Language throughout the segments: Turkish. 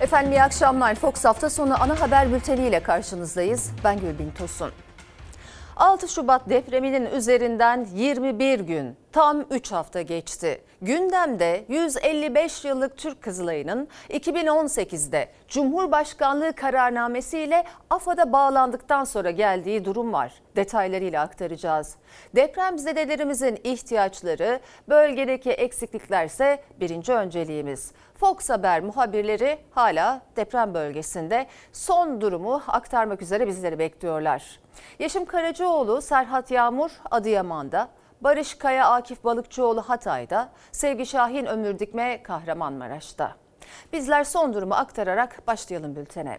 Efendim iyi akşamlar. Fox hafta sonu ana haber bülteniyle karşınızdayız. Ben Gülbin Tosun. 6 Şubat depreminin üzerinden 21 gün, tam 3 hafta geçti. Gündemde 155 yıllık Türk Kızılayı'nın 2018'de Cumhurbaşkanlığı kararnamesiyle AFAD'a bağlandıktan sonra geldiği durum var. Detaylarıyla aktaracağız. Depremzedelerimizin ihtiyaçları, bölgedeki eksikliklerse birinci önceliğimiz. Fox Haber muhabirleri hala deprem bölgesinde son durumu aktarmak üzere bizleri bekliyorlar. Yeşim Karacaoğlu, Serhat Yağmur Adıyaman'da, Barış Kaya Akif Balıkçıoğlu Hatay'da, Sevgi Şahin Ömür Dikme Kahramanmaraş'ta. Bizler son durumu aktararak başlayalım bültene.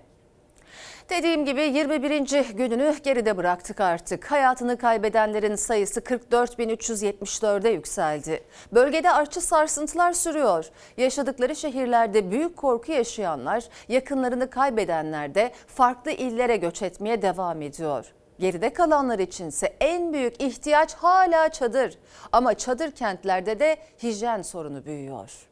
Dediğim gibi 21. gününü geride bıraktık artık. Hayatını kaybedenlerin sayısı 44.374'e yükseldi. Bölgede artçı sarsıntılar sürüyor. Yaşadıkları şehirlerde büyük korku yaşayanlar, yakınlarını kaybedenler de farklı illere göç etmeye devam ediyor. Geride kalanlar içinse en büyük ihtiyaç hala çadır. Ama çadır kentlerde de hijyen sorunu büyüyor.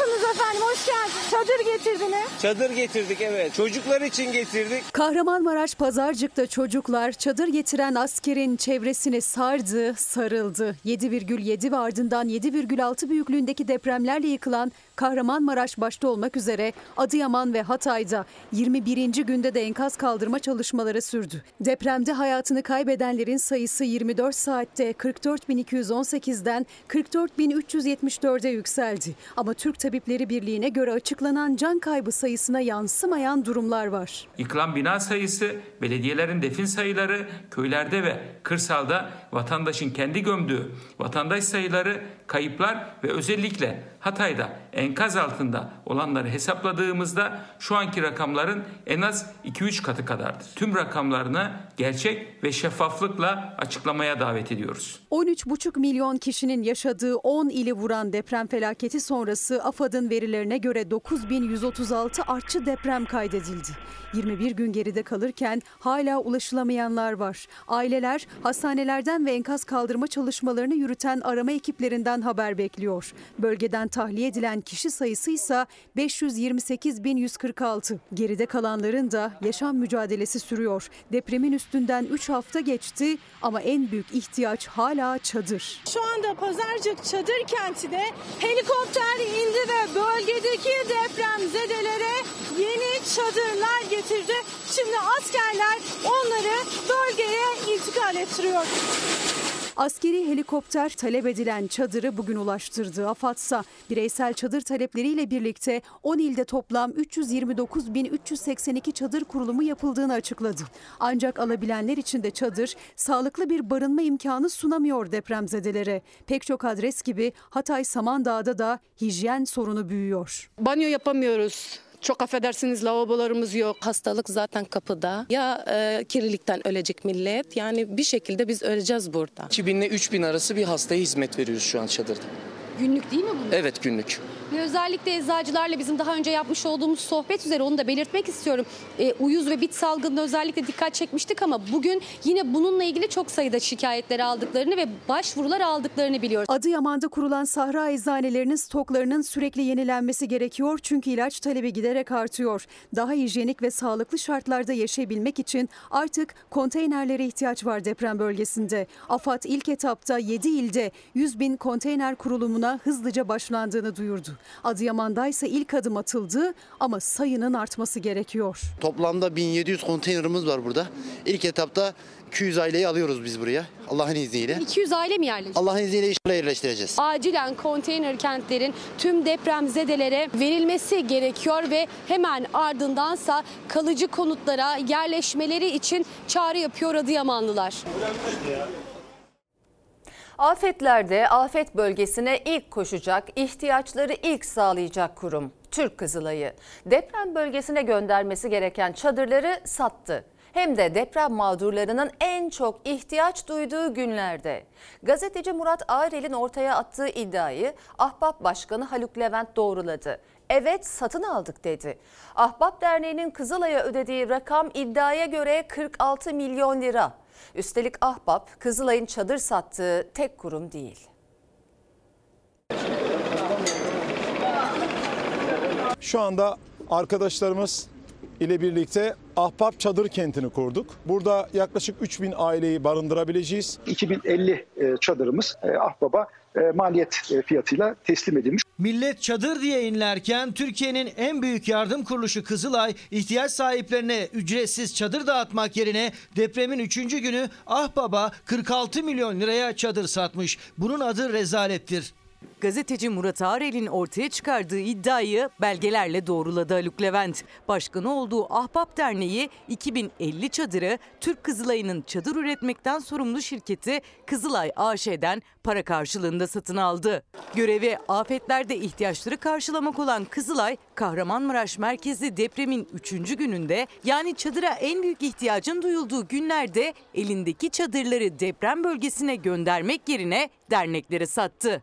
Nasılsınız efendim? Hoş geldiniz. Çadır getirdiniz. Çadır getirdik evet. Çocuklar için getirdik. Kahramanmaraş Pazarcık'ta çocuklar çadır getiren askerin çevresini sardı, sarıldı. 7,7 ve ardından 7,6 büyüklüğündeki depremlerle yıkılan Kahramanmaraş başta olmak üzere Adıyaman ve Hatay'da 21. günde de enkaz kaldırma çalışmaları sürdü. Depremde hayatını kaybedenlerin sayısı 24 saatte 44.218'den 44.374'e yükseldi. Ama Türk Tabipleri Birliği'ne göre açıklanan can kaybı sayısına yansımayan durumlar var. Yıkılan bina sayısı, belediyelerin defin sayıları, köylerde ve kırsalda vatandaşın kendi gömdüğü vatandaş sayıları, kayıplar ve özellikle Hatay'da enkaz altında olanları hesapladığımızda şu anki rakamların en az 2-3 katı kadardır. Tüm rakamlarını gerçek ve şeffaflıkla açıklamaya davet ediyoruz. 13,5 milyon kişinin yaşadığı 10 ili vuran deprem felaketi sonrası AFAD'ın verilerine göre 9136 artçı deprem kaydedildi. 21 gün geride kalırken hala ulaşılamayanlar var. Aileler hastanelerden ve enkaz kaldırma çalışmalarını yürüten arama ekiplerinden haber bekliyor. Bölgeden tahliye edilen kişi sayısı ise 528.146. Geride kalanların da yaşam mücadelesi sürüyor. Depremin üstünden 3 hafta geçti ama en büyük ihtiyaç hala çadır. Şu anda Pazarcık Çadır Kenti'de helikopter indi ve bölgedeki depremzedelere yeni çadırlar getirdi. Şimdi askerler onları bölgeye intikal ettiriyor. Askeri helikopter talep edilen çadırı bugün ulaştırdı. AFAD'sa bireysel çadır talepleriyle birlikte 10 ilde toplam 329.382 çadır kurulumu yapıldığını açıkladı. Ancak alabilenler için de çadır sağlıklı bir barınma imkanı sunamıyor depremzedelere. Pek çok adres gibi Hatay Samandağ'da da hijyen sorunu büyüyor. Banyo yapamıyoruz. Çok affedersiniz lavabolarımız yok. Hastalık zaten kapıda. Ya e, kirlilikten ölecek millet. Yani bir şekilde biz öleceğiz burada. 2000 ile 3000 arası bir hastaya hizmet veriyoruz şu an çadırda. Günlük değil mi bu? Evet günlük. Ve özellikle eczacılarla bizim daha önce yapmış olduğumuz sohbet üzere onu da belirtmek istiyorum. E, uyuz ve bit salgınına özellikle dikkat çekmiştik ama bugün yine bununla ilgili çok sayıda şikayetleri aldıklarını ve başvurular aldıklarını biliyoruz. Adıyaman'da kurulan sahra eczanelerinin stoklarının sürekli yenilenmesi gerekiyor çünkü ilaç talebi giderek artıyor. Daha hijyenik ve sağlıklı şartlarda yaşayabilmek için artık konteynerlere ihtiyaç var deprem bölgesinde. AFAD ilk etapta 7 ilde 100 bin konteyner kurulumuna hızlıca başlandığını duyurdu. Adıyaman'da ise ilk adım atıldı ama sayının artması gerekiyor. Toplamda 1700 konteynerimiz var burada. İlk etapta 200 aileyi alıyoruz biz buraya. Allah'ın izniyle. 200 aile mi yerleşti? Allah'ın izniyle inşallah yerleştireceğiz. Acilen konteyner kentlerin tüm depremzedelere verilmesi gerekiyor ve hemen ardındansa kalıcı konutlara yerleşmeleri için çağrı yapıyor Adıyamanlılar. Afetlerde afet bölgesine ilk koşacak, ihtiyaçları ilk sağlayacak kurum Türk Kızılayı. Deprem bölgesine göndermesi gereken çadırları sattı. Hem de deprem mağdurlarının en çok ihtiyaç duyduğu günlerde. Gazeteci Murat Ağrel'in ortaya attığı iddiayı Ahbap Başkanı Haluk Levent doğruladı. Evet satın aldık dedi. Ahbap Derneği'nin Kızılay'a ödediği rakam iddiaya göre 46 milyon lira. Üstelik Ahbap Kızılay'ın çadır sattığı tek kurum değil. Şu anda arkadaşlarımız ile birlikte Ahbap Çadır Kenti'ni kurduk. Burada yaklaşık 3000 aileyi barındırabileceğiz. 2050 e, çadırımız e, Ahbap'a maliyet e, fiyatıyla teslim edilmiş. Millet çadır diye inlerken Türkiye'nin en büyük yardım kuruluşu Kızılay ihtiyaç sahiplerine ücretsiz çadır dağıtmak yerine depremin 3. günü Ahbaba 46 milyon liraya çadır satmış. Bunun adı rezalettir. Gazeteci Murat Ağrel'in ortaya çıkardığı iddiayı belgelerle doğruladı Haluk Levent. Başkanı olduğu Ahbap Derneği 2050 çadırı Türk Kızılay'ın çadır üretmekten sorumlu şirketi Kızılay AŞ'den para karşılığında satın aldı. Görevi afetlerde ihtiyaçları karşılamak olan Kızılay, Kahramanmaraş merkezli depremin 3. gününde yani çadıra en büyük ihtiyacın duyulduğu günlerde elindeki çadırları deprem bölgesine göndermek yerine derneklere sattı.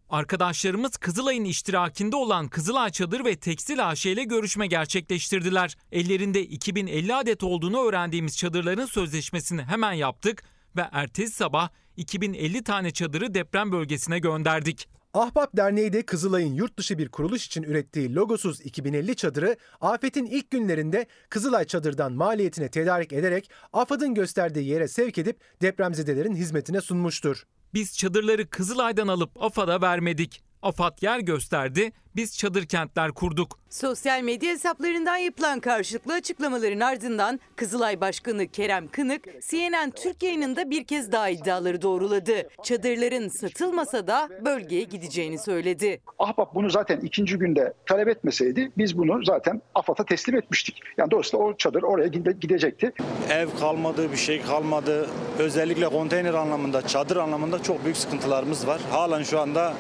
Arkadaşlarımız Kızılay'ın iştirakinde olan Kızılay Çadır ve Tekstil AŞ ile görüşme gerçekleştirdiler. Ellerinde 2050 adet olduğunu öğrendiğimiz çadırların sözleşmesini hemen yaptık ve ertesi sabah 2050 tane çadırı deprem bölgesine gönderdik. Ahbap Derneği de Kızılay'ın yurt dışı bir kuruluş için ürettiği logosuz 2050 çadırı afetin ilk günlerinde Kızılay Çadır'dan maliyetine tedarik ederek AFAD'ın gösterdiği yere sevk edip depremzedelerin hizmetine sunmuştur. Biz çadırları Kızılay'dan alıp AFAD'a vermedik. AFAD yer gösterdi, biz çadır kentler kurduk. Sosyal medya hesaplarından yapılan karşılıklı açıklamaların ardından Kızılay Başkanı Kerem Kınık, CNN Türk yayınında bir kez daha iddiaları doğruladı. Çadırların satılmasa da bölgeye gideceğini söyledi. Ahbap bunu zaten ikinci günde talep etmeseydi biz bunu zaten AFAD'a teslim etmiştik. Yani dolayısıyla o çadır oraya gidecekti. Ev kalmadı, bir şey kalmadı. Özellikle konteyner anlamında, çadır anlamında çok büyük sıkıntılarımız var. Halen şu anda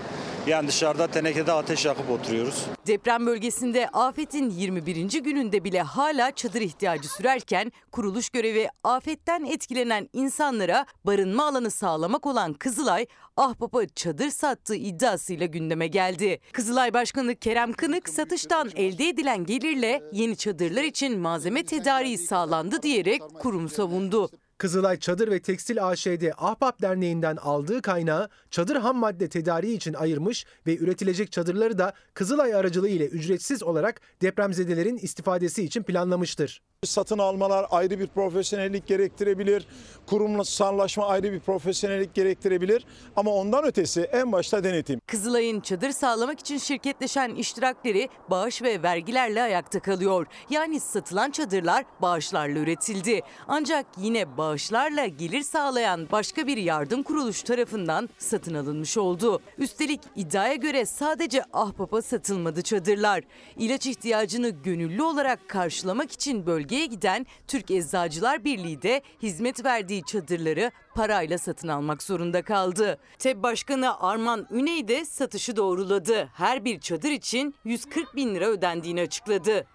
yani dışarıda tenekede ateş yakıp oturuyoruz. Deprem bölgesinde afetin 21. gününde bile hala çadır ihtiyacı sürerken kuruluş görevi afetten etkilenen insanlara barınma alanı sağlamak olan Kızılay, Ahbap'a çadır sattığı iddiasıyla gündeme geldi. Kızılay Başkanı Kerem Kınık satıştan elde edilen gelirle yeni çadırlar için malzeme tedariği sağlandı diyerek kurum savundu. Kızılay Çadır ve Tekstil AŞ'de Ahbap Derneği'nden aldığı kaynağı çadır ham madde tedariği için ayırmış ve üretilecek çadırları da Kızılay aracılığı ile ücretsiz olarak depremzedelerin istifadesi için planlamıştır. Satın almalar ayrı bir profesyonellik gerektirebilir. Kurumsallaşma ayrı bir profesyonellik gerektirebilir. Ama ondan ötesi en başta denetim. Kızılay'ın çadır sağlamak için şirketleşen iştirakleri bağış ve vergilerle ayakta kalıyor. Yani satılan çadırlar bağışlarla üretildi. Ancak yine bağışlarla gelir sağlayan başka bir yardım kuruluş tarafından satın alınmış oldu. Üstelik iddiaya göre sadece Ahbap'a satılmadı çadırlar. İlaç ihtiyacını gönüllü olarak karşılamak için bölgeye giden Türk Eczacılar Birliği de hizmet verdiği çadırları parayla satın almak zorunda kaldı. TEB Başkanı Arman Üney de satışı doğruladı. Her bir çadır için 140 bin lira ödendiğini açıkladı.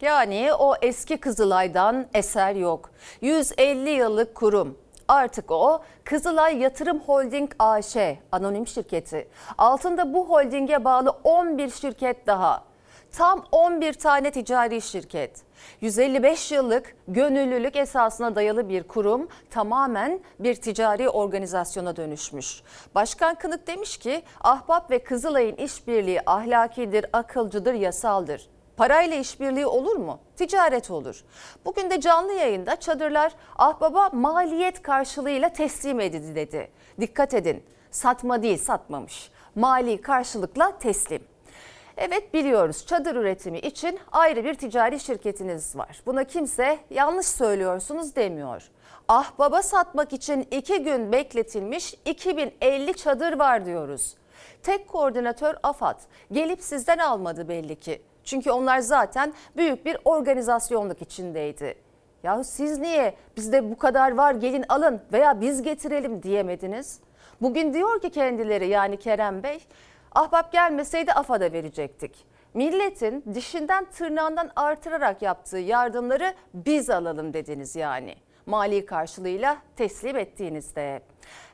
Yani o eski Kızılay'dan eser yok. 150 yıllık kurum. Artık o Kızılay Yatırım Holding AŞ anonim şirketi. Altında bu holdinge bağlı 11 şirket daha. Tam 11 tane ticari şirket. 155 yıllık gönüllülük esasına dayalı bir kurum tamamen bir ticari organizasyona dönüşmüş. Başkan Kınık demiş ki Ahbap ve Kızılay'ın işbirliği ahlakidir, akılcıdır, yasaldır. Parayla işbirliği olur mu? Ticaret olur. Bugün de canlı yayında çadırlar Ahbaba maliyet karşılığıyla teslim edildi dedi. Dikkat edin satma değil satmamış. Mali karşılıkla teslim. Evet biliyoruz çadır üretimi için ayrı bir ticari şirketiniz var. Buna kimse yanlış söylüyorsunuz demiyor. Ah baba satmak için iki gün bekletilmiş 2050 çadır var diyoruz. Tek koordinatör AFAD gelip sizden almadı belli ki. Çünkü onlar zaten büyük bir organizasyonluk içindeydi. Ya siz niye bizde bu kadar var gelin alın veya biz getirelim diyemediniz? Bugün diyor ki kendileri yani Kerem Bey ahbap gelmeseydi AFAD'a verecektik. Milletin dişinden tırnağından artırarak yaptığı yardımları biz alalım dediniz yani. Mali karşılığıyla teslim ettiğinizde.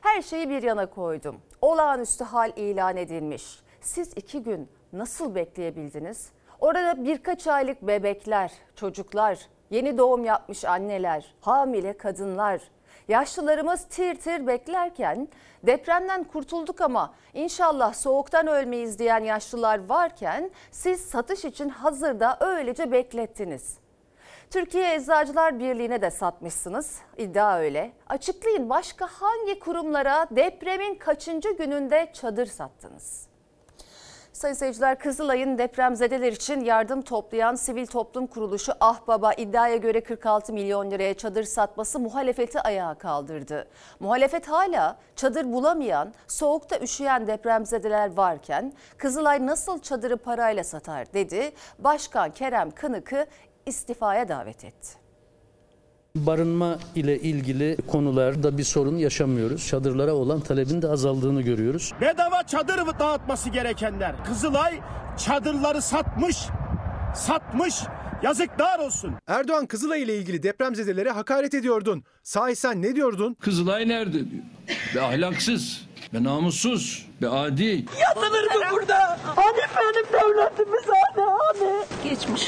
Her şeyi bir yana koydum. Olağanüstü hal ilan edilmiş. Siz iki gün nasıl bekleyebildiniz? Orada birkaç aylık bebekler, çocuklar, yeni doğum yapmış anneler, hamile kadınlar, yaşlılarımız tir tir beklerken depremden kurtulduk ama inşallah soğuktan ölmeyiz diyen yaşlılar varken siz satış için hazırda öylece beklettiniz. Türkiye Eczacılar Birliği'ne de satmışsınız. İddia öyle. Açıklayın başka hangi kurumlara depremin kaçıncı gününde çadır sattınız? Sayın seyirciler Kızılay'ın depremzedeler için yardım toplayan sivil toplum kuruluşu Ahbaba iddiaya göre 46 milyon liraya çadır satması muhalefeti ayağa kaldırdı. Muhalefet hala çadır bulamayan, soğukta üşüyen depremzedeler varken Kızılay nasıl çadırı parayla satar dedi. Başkan Kerem Kınık'ı istifaya davet etti. Barınma ile ilgili konularda bir sorun yaşamıyoruz. Çadırlara olan talebin de azaldığını görüyoruz. Bedava çadır dağıtması gerekenler. Kızılay çadırları satmış, satmış. Yazıklar olsun. Erdoğan Kızılay ile ilgili depremzedelere hakaret ediyordun. Sahi sen ne diyordun? Kızılay nerede diyor. Be ahlaksız, be namussuz, be adi. Yatılır mı burada? Hani benim devletimiz hani hani? Geçmiş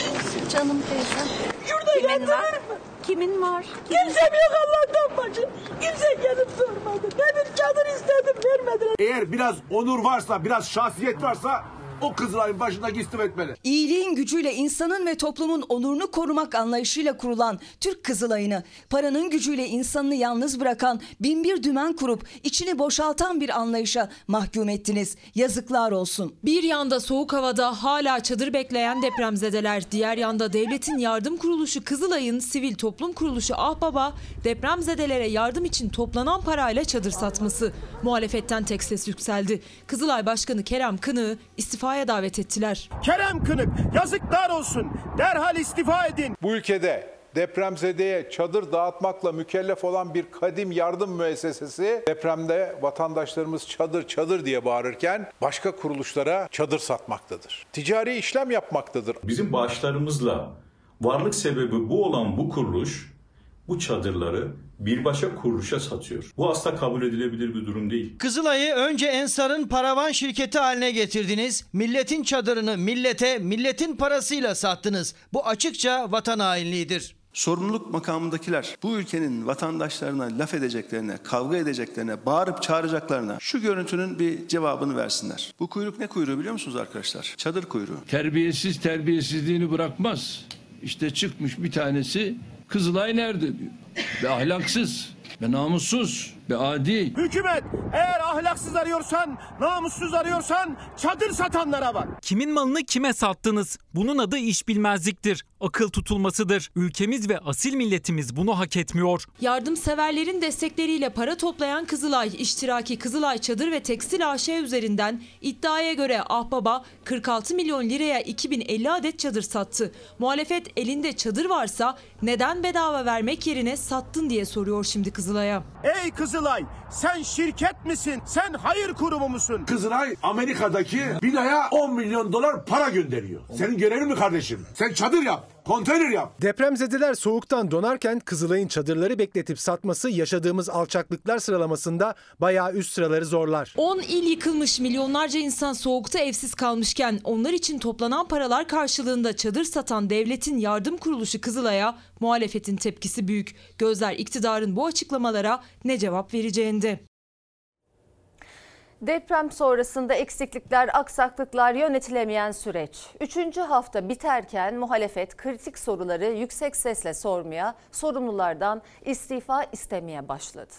canım teyzem. Şurada yatılır mı? Kimin var? Kimsem yok Allah'tan bacı. Kimse gelip sormadı. Demir çadır istedim vermediler. Eğer biraz onur varsa, biraz şahsiyet varsa o Kızılay'ın başındaki istif etmeli. İyiliğin gücüyle insanın ve toplumun onurunu korumak anlayışıyla kurulan Türk Kızılay'ını, paranın gücüyle insanını yalnız bırakan binbir dümen kurup içini boşaltan bir anlayışa mahkum ettiniz. Yazıklar olsun. Bir yanda soğuk havada hala çadır bekleyen depremzedeler, diğer yanda devletin yardım kuruluşu Kızılay'ın sivil toplum kuruluşu Ahbaba depremzedelere yardım için toplanan parayla çadır satması. Muhalefetten tek ses yükseldi. Kızılay Başkanı Kerem Kınık'ı istifaya davet ettiler. Kerem Kınık yazıklar olsun. Derhal istifa edin. Bu ülkede depremzedeye çadır dağıtmakla mükellef olan bir kadim yardım müessesesi depremde vatandaşlarımız çadır çadır diye bağırırken başka kuruluşlara çadır satmaktadır. Ticari işlem yapmaktadır. Bizim bağışlarımızla varlık sebebi bu olan bu kuruluş bu çadırları bir başka kuruluşa satıyor. Bu asla kabul edilebilir bir durum değil. Kızılay'ı önce Ensar'ın paravan şirketi haline getirdiniz. Milletin çadırını millete, milletin parasıyla sattınız. Bu açıkça vatan hainliğidir. Sorumluluk makamındakiler bu ülkenin vatandaşlarına laf edeceklerine, kavga edeceklerine, bağırıp çağıracaklarına şu görüntünün bir cevabını versinler. Bu kuyruk ne kuyruğu biliyor musunuz arkadaşlar? Çadır kuyruğu. Terbiyesiz terbiyesizliğini bırakmaz. İşte çıkmış bir tanesi Kızılay nerede diyor. Be ahlaksız, be namussuz, be adi. Hükümet eğer ahlaksız arıyorsan, namussuz arıyorsan çadır satanlara bak. Kimin malını kime sattınız? Bunun adı iş bilmezliktir, akıl tutulmasıdır. Ülkemiz ve asil milletimiz bunu hak etmiyor. Yardımseverlerin destekleriyle para toplayan Kızılay, iştiraki Kızılay Çadır ve Tekstil AŞ üzerinden iddiaya göre Ahbaba 46 milyon liraya 2050 adet çadır sattı. Muhalefet elinde çadır varsa neden bedava vermek yerine sattın diye soruyor şimdi Kızılay'a. Ey Kızılay sen şirket misin? Sen hayır kurumu musun? Kızılay Amerika'daki binaya 10 milyon dolar para gönderiyor. Senin görevin mi kardeşim? Sen çadır yap, konteyner yap. Depremzedeler soğuktan donarken Kızılay'ın çadırları bekletip satması yaşadığımız alçaklıklar sıralamasında bayağı üst sıraları zorlar. 10 il yıkılmış milyonlarca insan soğukta evsiz kalmışken onlar için toplanan paralar karşılığında çadır satan devletin yardım kuruluşu Kızılay'a muhalefetin tepkisi büyük. Gözler iktidarın bu açıklamalara ne cevap vereceğinde. Deprem sonrasında eksiklikler, aksaklıklar, yönetilemeyen süreç. Üçüncü hafta biterken muhalefet kritik soruları yüksek sesle sormaya, sorumlulardan istifa istemeye başladı.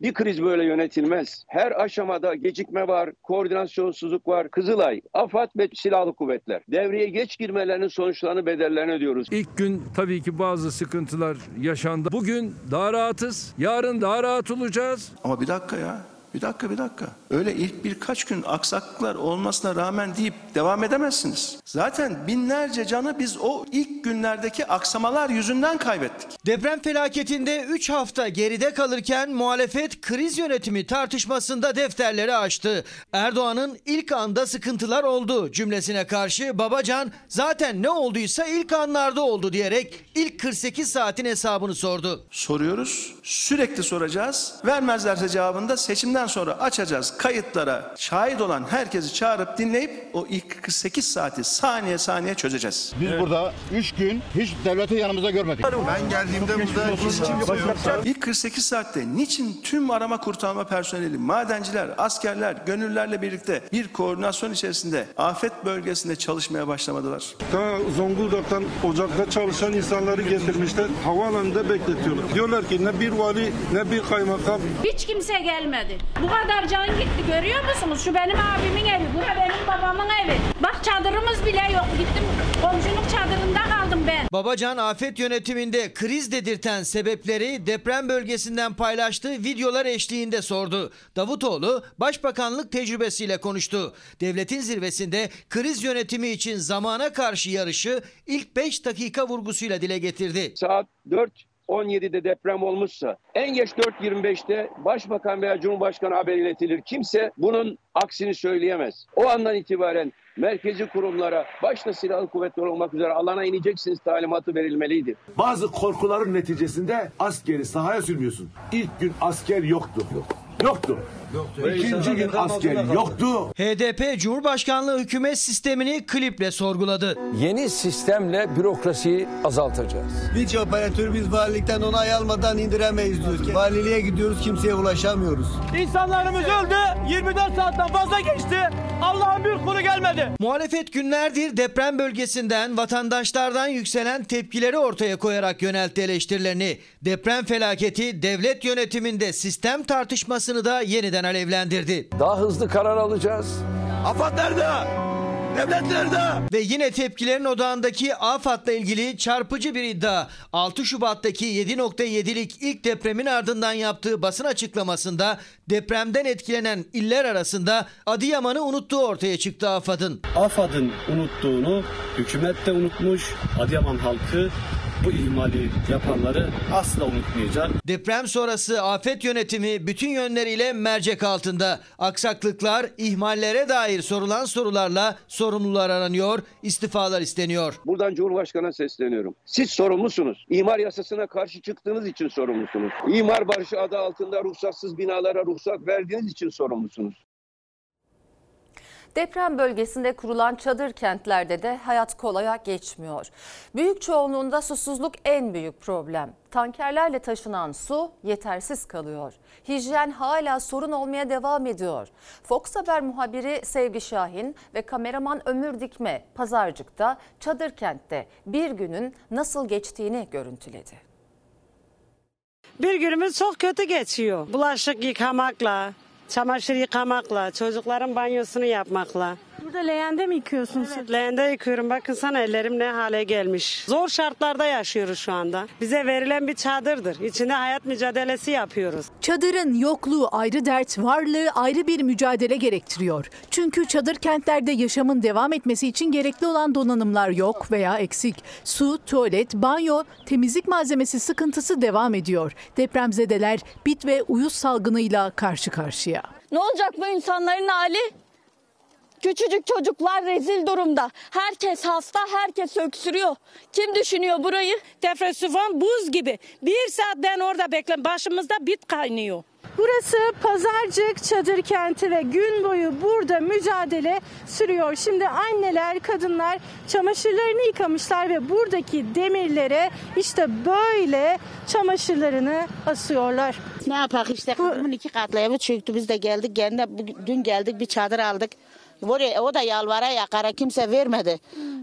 Bir kriz böyle yönetilmez. Her aşamada gecikme var, koordinasyonsuzluk var. Kızılay, AFAD ve Silahlı Kuvvetler. Devreye geç girmelerinin sonuçlarını bedellerini ödüyoruz. İlk gün tabii ki bazı sıkıntılar yaşandı. Bugün daha rahatız, yarın daha rahat olacağız. Ama bir dakika ya. Bir dakika bir dakika. Öyle ilk birkaç gün aksaklıklar olmasına rağmen deyip devam edemezsiniz. Zaten binlerce canı biz o ilk günlerdeki aksamalar yüzünden kaybettik. Deprem felaketinde 3 hafta geride kalırken muhalefet kriz yönetimi tartışmasında defterleri açtı. Erdoğan'ın ilk anda sıkıntılar oldu cümlesine karşı Babacan zaten ne olduysa ilk anlarda oldu diyerek ilk 48 saatin hesabını sordu. Soruyoruz, sürekli soracağız. Vermezlerse cevabında seçimden depremden sonra açacağız kayıtlara şahit olan herkesi çağırıp dinleyip o ilk 48 saati saniye saniye çözeceğiz. Biz burada 3 gün hiç devleti yanımızda görmedik. Ben geldiğimde burada İlk 48 saatte niçin tüm arama kurtarma personeli, madenciler, askerler, gönüllülerle birlikte bir koordinasyon içerisinde afet bölgesinde çalışmaya başlamadılar? Ta Zonguldak'tan ocakta çalışan insanları getirmişler. Havaalanında bekletiyorlar. Diyorlar ki ne bir vali ne bir kaymakam. Hiç kimse gelmedi. Bu kadar can gitti görüyor musunuz? Şu benim abimin evi, bu da benim babamın evi. Bak çadırımız bile yok. Gittim komşunun çadırında kaldım ben. Babacan afet yönetiminde kriz dedirten sebepleri deprem bölgesinden paylaştığı videolar eşliğinde sordu. Davutoğlu başbakanlık tecrübesiyle konuştu. Devletin zirvesinde kriz yönetimi için zamana karşı yarışı ilk 5 dakika vurgusuyla dile getirdi. Saat 4 17'de deprem olmuşsa en geç 4.25'te başbakan veya cumhurbaşkanı haber iletilir. Kimse bunun aksini söyleyemez. O andan itibaren merkezi kurumlara başta silahlı kuvvetler olmak üzere alana ineceksiniz talimatı verilmeliydi. Bazı korkuların neticesinde askeri sahaya sürmüyorsun. İlk gün asker yoktu. Yoktu. İkinci gün asker yoktu. HDP Cumhurbaşkanlığı hükümet sistemini kliple sorguladı. Yeni sistemle bürokrasiyi azaltacağız. Hiç operatörü biz valilikten onay almadan indiremeyiz diyoruz. Valiliğe gidiyoruz kimseye ulaşamıyoruz. İnsanlarımız öldü. 24 saatten fazla geçti. Allah'ın bir kulu gelmedi. Muhalefet günlerdir deprem bölgesinden vatandaşlardan yükselen tepkileri ortaya koyarak yöneltti eleştirilerini. Deprem felaketi devlet yönetiminde sistem tartışmasını da yeniden alevlendirdi. Daha hızlı karar alacağız. AFAD nerede? Devlet nerede? Ve yine tepkilerin odağındaki AFAD'la ilgili çarpıcı bir iddia. 6 Şubat'taki 7.7'lik ilk depremin ardından yaptığı basın açıklamasında depremden etkilenen iller arasında Adıyaman'ı unuttuğu ortaya çıktı AFAD'ın. AFAD'ın unuttuğunu hükümet de unutmuş, Adıyaman halkı bu ihmali yapanları asla unutmayacak. Deprem sonrası afet yönetimi bütün yönleriyle mercek altında. Aksaklıklar, ihmallere dair sorulan sorularla sorumlular aranıyor, istifalar isteniyor. Buradan Cumhurbaşkanı'na sesleniyorum. Siz sorumlusunuz. İmar yasasına karşı çıktığınız için sorumlusunuz. İmar barışı adı altında ruhsatsız binalara ruhsat verdiğiniz için sorumlusunuz. Deprem bölgesinde kurulan çadır kentlerde de hayat kolaya geçmiyor. Büyük çoğunluğunda susuzluk en büyük problem. Tankerlerle taşınan su yetersiz kalıyor. Hijyen hala sorun olmaya devam ediyor. Fox Haber muhabiri Sevgi Şahin ve kameraman Ömür Dikme Pazarcık'ta çadır kentte bir günün nasıl geçtiğini görüntüledi. Bir günümüz çok kötü geçiyor. Bulaşık yıkamakla, çamaşır yıkamakla, çocukların banyosunu yapmakla. Burada leğende mi yıkıyorsun Evet, leğende yıkıyorum. Bakın sana ellerim ne hale gelmiş. Zor şartlarda yaşıyoruz şu anda. Bize verilen bir çadırdır. İçinde hayat mücadelesi yapıyoruz. Çadırın yokluğu ayrı dert, varlığı ayrı bir mücadele gerektiriyor. Çünkü çadır kentlerde yaşamın devam etmesi için gerekli olan donanımlar yok veya eksik. Su, tuvalet, banyo, temizlik malzemesi sıkıntısı devam ediyor. Depremzedeler bit ve uyuz salgınıyla karşı karşıya. Ne olacak bu insanların hali? Küçücük çocuklar rezil durumda. Herkes hasta, herkes öksürüyor. Kim düşünüyor burayı? Depresyon buz gibi. Bir saat ben orada bekledim. Başımızda bit kaynıyor. Burası Pazarcık Çadır Kenti ve gün boyu burada mücadele sürüyor. Şimdi anneler, kadınlar çamaşırlarını yıkamışlar ve buradaki demirlere işte böyle çamaşırlarını asıyorlar. Ne yapak işte kızımın iki katlı evi çöktü biz de geldik. Gene dün geldik bir çadır aldık. Oraya, o da yalvara yakara kimse vermedi.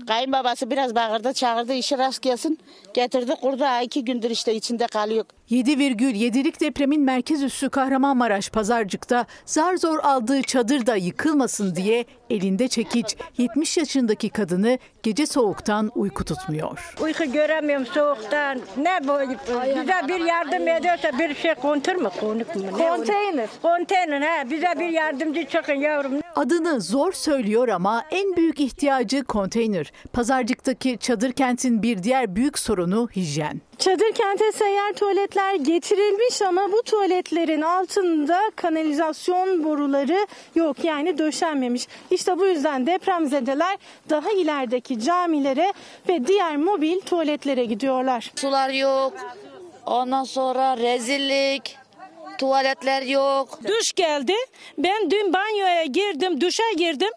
Kayınbabası biraz bağırdı çağırdı işi rast gelsin. Getirdi kurdu iki gündür işte içinde kalıyor. 7,7'lik depremin merkez üssü Kahramanmaraş Pazarcık'ta zar zor aldığı çadırda yıkılmasın diye elinde çekiç 70 yaşındaki kadını gece soğuktan uyku tutmuyor. Uyku göremiyorum soğuktan. Ne bu? Bize bir yardım ediyorsa bir şey kontur mu? Konuk mu? Ne Konteyner. Konteyner ha. Bize bir yardımcı çıkın yavrum. Adını zor söylüyor ama en büyük ihtiyacı konteyner. Pazarcık'taki çadır kentin bir diğer büyük sorunu hijyen. Çadır kente seyyar tuvaletler getirilmiş ama bu tuvaletlerin altında kanalizasyon boruları yok yani döşenmemiş. İşte bu yüzden depremzedeler daha ilerideki camilere ve diğer mobil tuvaletlere gidiyorlar. Sular yok. Ondan sonra rezillik. tuvaletler yok. Duş geldi. Ben dün banyoya girdim, duşa girdim.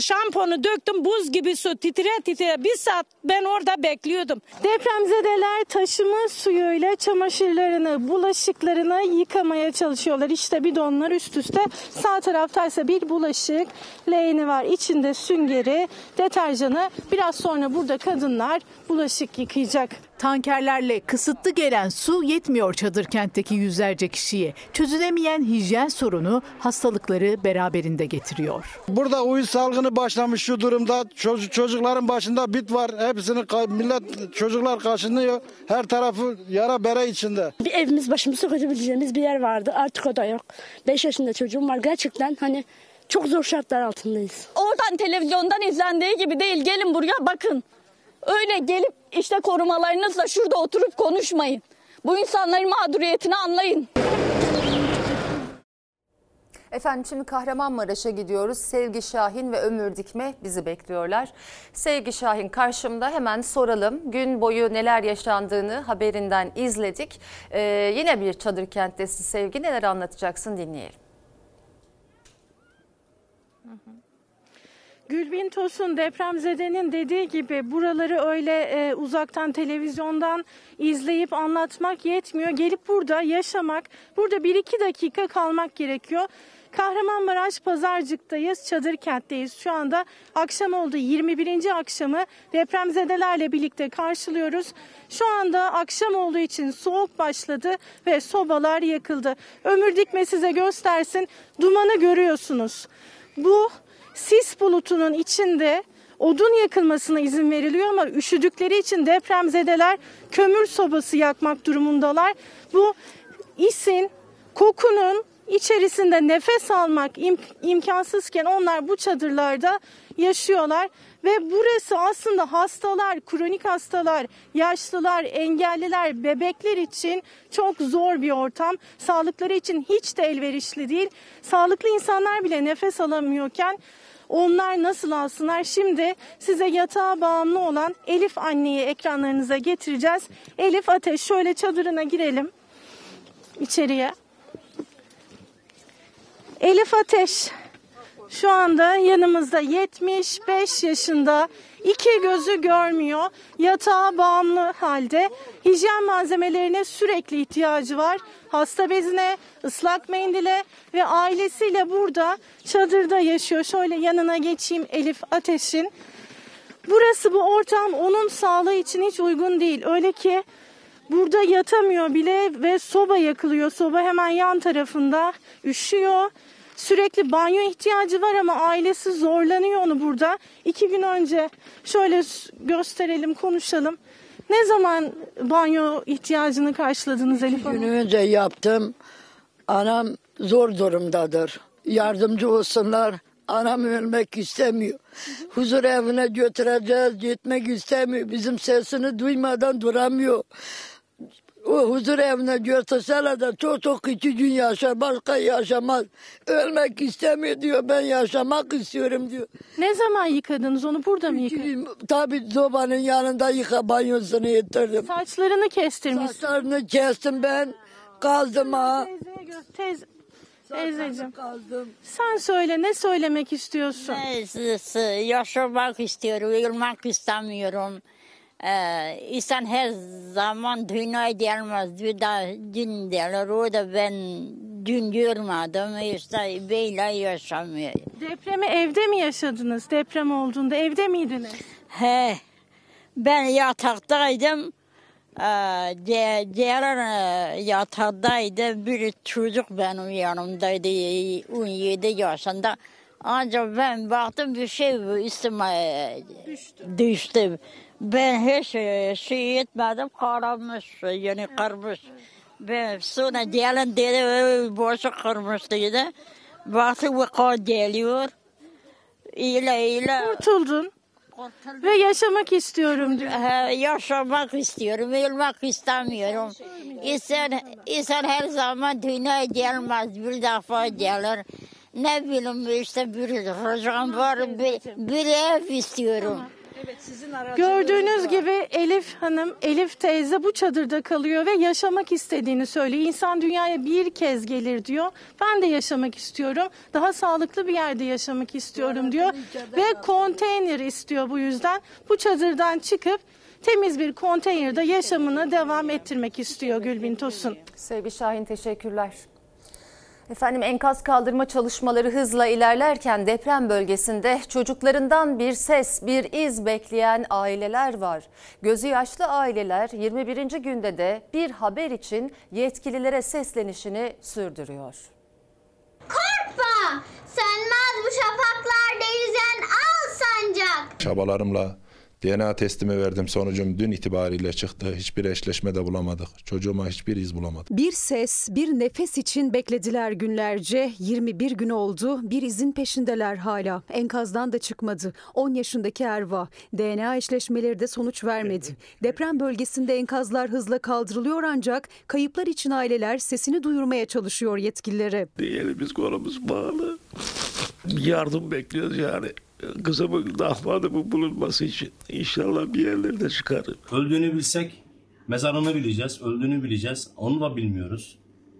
Şamponu döktüm, buz gibi su titre titre. Bir saat ben orada bekliyordum. Depremzedeler taşıma suyuyla çamaşırlarını, bulaşıklarını yıkamaya çalışıyorlar. İşte bidonlar üst üste. Sağ tarafta ise bir bulaşık leğeni var. İçinde süngeri, deterjanı. Biraz sonra burada kadınlar bulaşık yıkayacak. Tankerlerle kısıtlı gelen su yetmiyor çadır kentteki yüzlerce kişiye. Çözülemeyen hijyen sorunu hastalıkları beraberinde getiriyor. Burada uyuz salgını başlamış şu durumda. Çocuk, çocukların başında bit var. Hepsini millet çocuklar kaşınıyor. Her tarafı yara bere içinde. Bir evimiz başımızı koyabileceğimiz bir yer vardı. Artık o da yok. 5 yaşında çocuğum var. Gerçekten hani çok zor şartlar altındayız. Oradan televizyondan izlendiği gibi değil. Gelin buraya bakın. Öyle gelip işte korumalarınızla şurada oturup konuşmayın. Bu insanların mağduriyetini anlayın. Efendim şimdi Kahramanmaraş'a gidiyoruz. Sevgi Şahin ve Ömür Dikme bizi bekliyorlar. Sevgi Şahin karşımda hemen soralım. Gün boyu neler yaşandığını haberinden izledik. Ee, yine bir çadır kenttesin Sevgi. Neler anlatacaksın dinleyelim. Gülbin Tosun depremzedenin dediği gibi buraları öyle e, uzaktan televizyondan izleyip anlatmak yetmiyor. Gelip burada yaşamak, burada bir iki dakika kalmak gerekiyor. Kahramanmaraş Pazarcık'tayız, Çadır Kent'teyiz. Şu anda akşam oldu 21. akşamı depremzedelerle birlikte karşılıyoruz. Şu anda akşam olduğu için soğuk başladı ve sobalar yakıldı. Ömür Dikme size göstersin. Dumanı görüyorsunuz. Bu sis bulutunun içinde odun yakılmasına izin veriliyor ama üşüdükleri için depremzedeler kömür sobası yakmak durumundalar. Bu isin, kokunun içerisinde nefes almak im- imkansızken onlar bu çadırlarda yaşıyorlar ve burası aslında hastalar, kronik hastalar, yaşlılar, engelliler, bebekler için çok zor bir ortam. Sağlıkları için hiç de elverişli değil. Sağlıklı insanlar bile nefes alamıyorken onlar nasıl alsınlar? Şimdi size yatağa bağımlı olan Elif anneyi ekranlarınıza getireceğiz. Elif Ateş şöyle çadırına girelim içeriye. Elif Ateş şu anda yanımızda 75 yaşında iki gözü görmüyor yatağa bağımlı halde. Hijyen malzemelerine sürekli ihtiyacı var. Hasta bezine ıslak mendile ve ailesiyle burada çadırda yaşıyor. Şöyle yanına geçeyim Elif Ateş'in. Burası bu ortam onun sağlığı için hiç uygun değil. Öyle ki Burada yatamıyor bile ve soba yakılıyor. Soba hemen yan tarafında üşüyor. Sürekli banyo ihtiyacı var ama ailesi zorlanıyor onu burada. İki gün önce şöyle gösterelim, konuşalım. Ne zaman banyo ihtiyacını karşıladınız Elif Hanım? gün önce yaptım. Anam zor durumdadır. Yardımcı olsunlar. Anam ölmek istemiyor. Huzur evine götüreceğiz. Gitmek istemiyor. Bizim sesini duymadan duramıyor. O huzur evine götürseler de çok çok iki gün yaşar. Başka yaşamaz. Ölmek istemiyor diyor. Ben yaşamak istiyorum diyor. Ne zaman yıkadınız onu burada mı yıkadınız? Tabii zobanın yanında yıka banyosunu ettirdim. Saçlarını kestirmiş. Saçlarını kestim ben. Kazdım ha. Teyze, teyzeciğim. Sen söyle ne söylemek istiyorsun? Neyse, yaşamak istiyorum, ölmek istemiyorum. Ee, insan her zaman dünyaya gelmez. Bir daha dün derler. O da ben dün görmedim. İşte böyle yaşamıyor. Depremi evde mi yaşadınız? Deprem olduğunda evde miydiniz? He, ben yataktaydım. Ee, diğer e, yataktaydı. Bir çocuk benim yanımdaydı. 17 yaşında. Ancak ben baktım bir şey üstüme düştü. Ben hiç şey etmedim. Karamış, yani kırmış. Ben sonra gelin dedi, "Ey, boşu kırmış dedi. Baktım bu kan geliyor. İyle ile. Kurtuldun. Ve yaşamak istiyorum diyor. He, yaşamak istiyorum, ölmek istemiyorum. İnsan, insan her zaman dünyaya gelmez, bir defa gelir. Ne bileyim işte bir çocuğum var, bir, bir ev istiyorum. Evet sizin Gördüğünüz gibi Elif Hanım, Elif teyze bu çadırda kalıyor ve yaşamak istediğini söylüyor. İnsan dünyaya bir kez gelir diyor. Ben de yaşamak istiyorum. Daha sağlıklı bir yerde yaşamak istiyorum diyor. Ve konteyner istiyor bu yüzden. Bu çadırdan çıkıp temiz bir konteynerde yaşamını devam ettirmek istiyor Gülbin Tosun. Sevgi Şahin teşekkürler. Efendim enkaz kaldırma çalışmaları hızla ilerlerken deprem bölgesinde çocuklarından bir ses, bir iz bekleyen aileler var. Gözü yaşlı aileler 21. günde de bir haber için yetkililere seslenişini sürdürüyor. Korkma! Sönmez bu şafaklarda yüzen al sancak. Çabalarımla DNA testimi verdim. Sonucum dün itibariyle çıktı. Hiçbir eşleşme de bulamadık. Çocuğuma hiçbir iz bulamadık. Bir ses, bir nefes için beklediler günlerce. 21 gün oldu. Bir izin peşindeler hala. Enkazdan da çıkmadı. 10 yaşındaki Erva. DNA eşleşmeleri de sonuç vermedi. Deprem bölgesinde enkazlar hızla kaldırılıyor ancak kayıplar için aileler sesini duyurmaya çalışıyor yetkililere. Elimiz kolumuz bağlı. Yardım bekliyoruz yani. Kızımın dahmadımın bulunması için. İnşallah bir yerlerde çıkarır. Öldüğünü bilsek mezarını bileceğiz, öldüğünü bileceğiz. Onu da bilmiyoruz.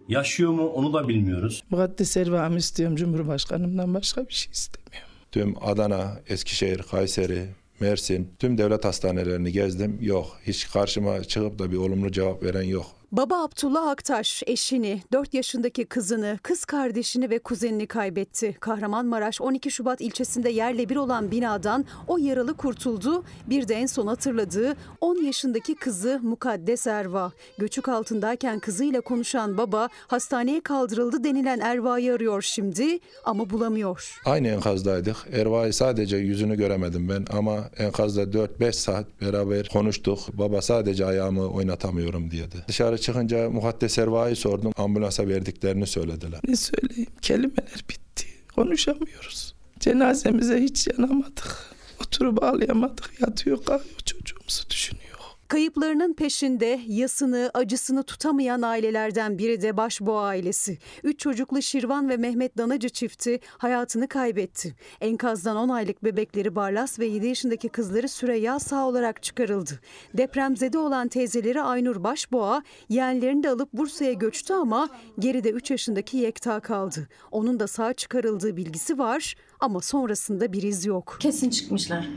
Yaşıyor mu onu da bilmiyoruz. Mukaddes Erva'mı istiyorum Cumhurbaşkanımdan başka bir şey istemiyorum. Tüm Adana, Eskişehir, Kayseri, Mersin, tüm devlet hastanelerini gezdim. Yok, hiç karşıma çıkıp da bir olumlu cevap veren yok. Baba Abdullah Aktaş eşini, 4 yaşındaki kızını, kız kardeşini ve kuzenini kaybetti. Kahramanmaraş 12 Şubat ilçesinde yerle bir olan binadan o yaralı kurtuldu. Bir de en son hatırladığı 10 yaşındaki kızı Mukaddes Erva. Göçük altındayken kızıyla konuşan baba hastaneye kaldırıldı denilen Erva'yı arıyor şimdi ama bulamıyor. Aynı enkazdaydık. Erva'yı sadece yüzünü göremedim ben ama enkazda 4-5 saat beraber konuştuk. Baba sadece ayağımı oynatamıyorum diyordu. Dışarı çıkınca Mukaddes Erva'yı sordum. Ambulansa verdiklerini söylediler. Ne söyleyeyim kelimeler bitti. Konuşamıyoruz. Cenazemize hiç yanamadık. Oturup ağlayamadık. Yatıyor kalıyor çocuğumuzu düşünüyor. Kayıplarının peşinde yasını, acısını tutamayan ailelerden biri de Başboğa ailesi. Üç çocuklu Şirvan ve Mehmet Danacı çifti hayatını kaybetti. Enkazdan 10 aylık bebekleri Barlas ve 7 yaşındaki kızları Süreyya sağ olarak çıkarıldı. Depremzede olan teyzeleri Aynur Başboğa yeğenlerini de alıp Bursa'ya göçtü ama geride 3 yaşındaki Yekta kaldı. Onun da sağ çıkarıldığı bilgisi var ama sonrasında bir iz yok. Kesin çıkmışlar.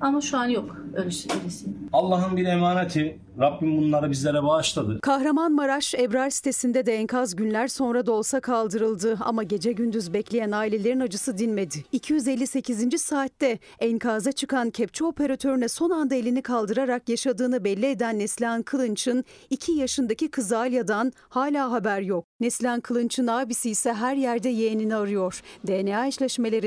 Ama şu an yok ölüsü. ölüsü. Allah'ın bir emaneti. Rabbim bunları bizlere bağışladı. Kahramanmaraş Ebrar sitesinde de enkaz günler sonra da olsa kaldırıldı ama gece gündüz bekleyen ailelerin acısı dinmedi. 258. saatte enkaza çıkan kepçe operatörüne son anda elini kaldırarak yaşadığını belli eden Neslihan Kılınç'ın 2 yaşındaki kızı Alya'dan hala haber yok. Neslihan Kılınç'ın abisi ise her yerde yeğenini arıyor. DNA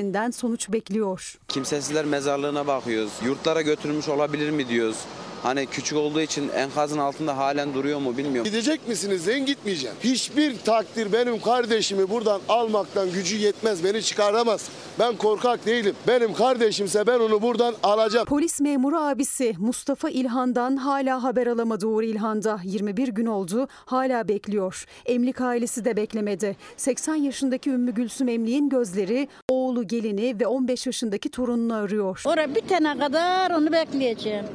eşleşmelerinden sonuç bekliyor. Kimsesizler mezarlığına bakıyoruz. Yurtlara götürülmüş olabilir mi diyoruz. Hani küçük olduğu için enkazın altında halen duruyor mu bilmiyorum. Gidecek misiniz? Ben gitmeyeceğim. Hiçbir takdir benim kardeşimi buradan almaktan gücü yetmez. Beni çıkaramaz. Ben korkak değilim. Benim kardeşimse ben onu buradan alacağım. Polis memuru abisi Mustafa İlhan'dan hala haber alamadı Uğur İlhan'da. 21 gün oldu hala bekliyor. Emlik ailesi de beklemedi. 80 yaşındaki Ümmü Gülsüm Emlik'in gözleri oğlu gelini ve 15 yaşındaki torununu arıyor. Oraya bitene kadar onu bekleyeceğim.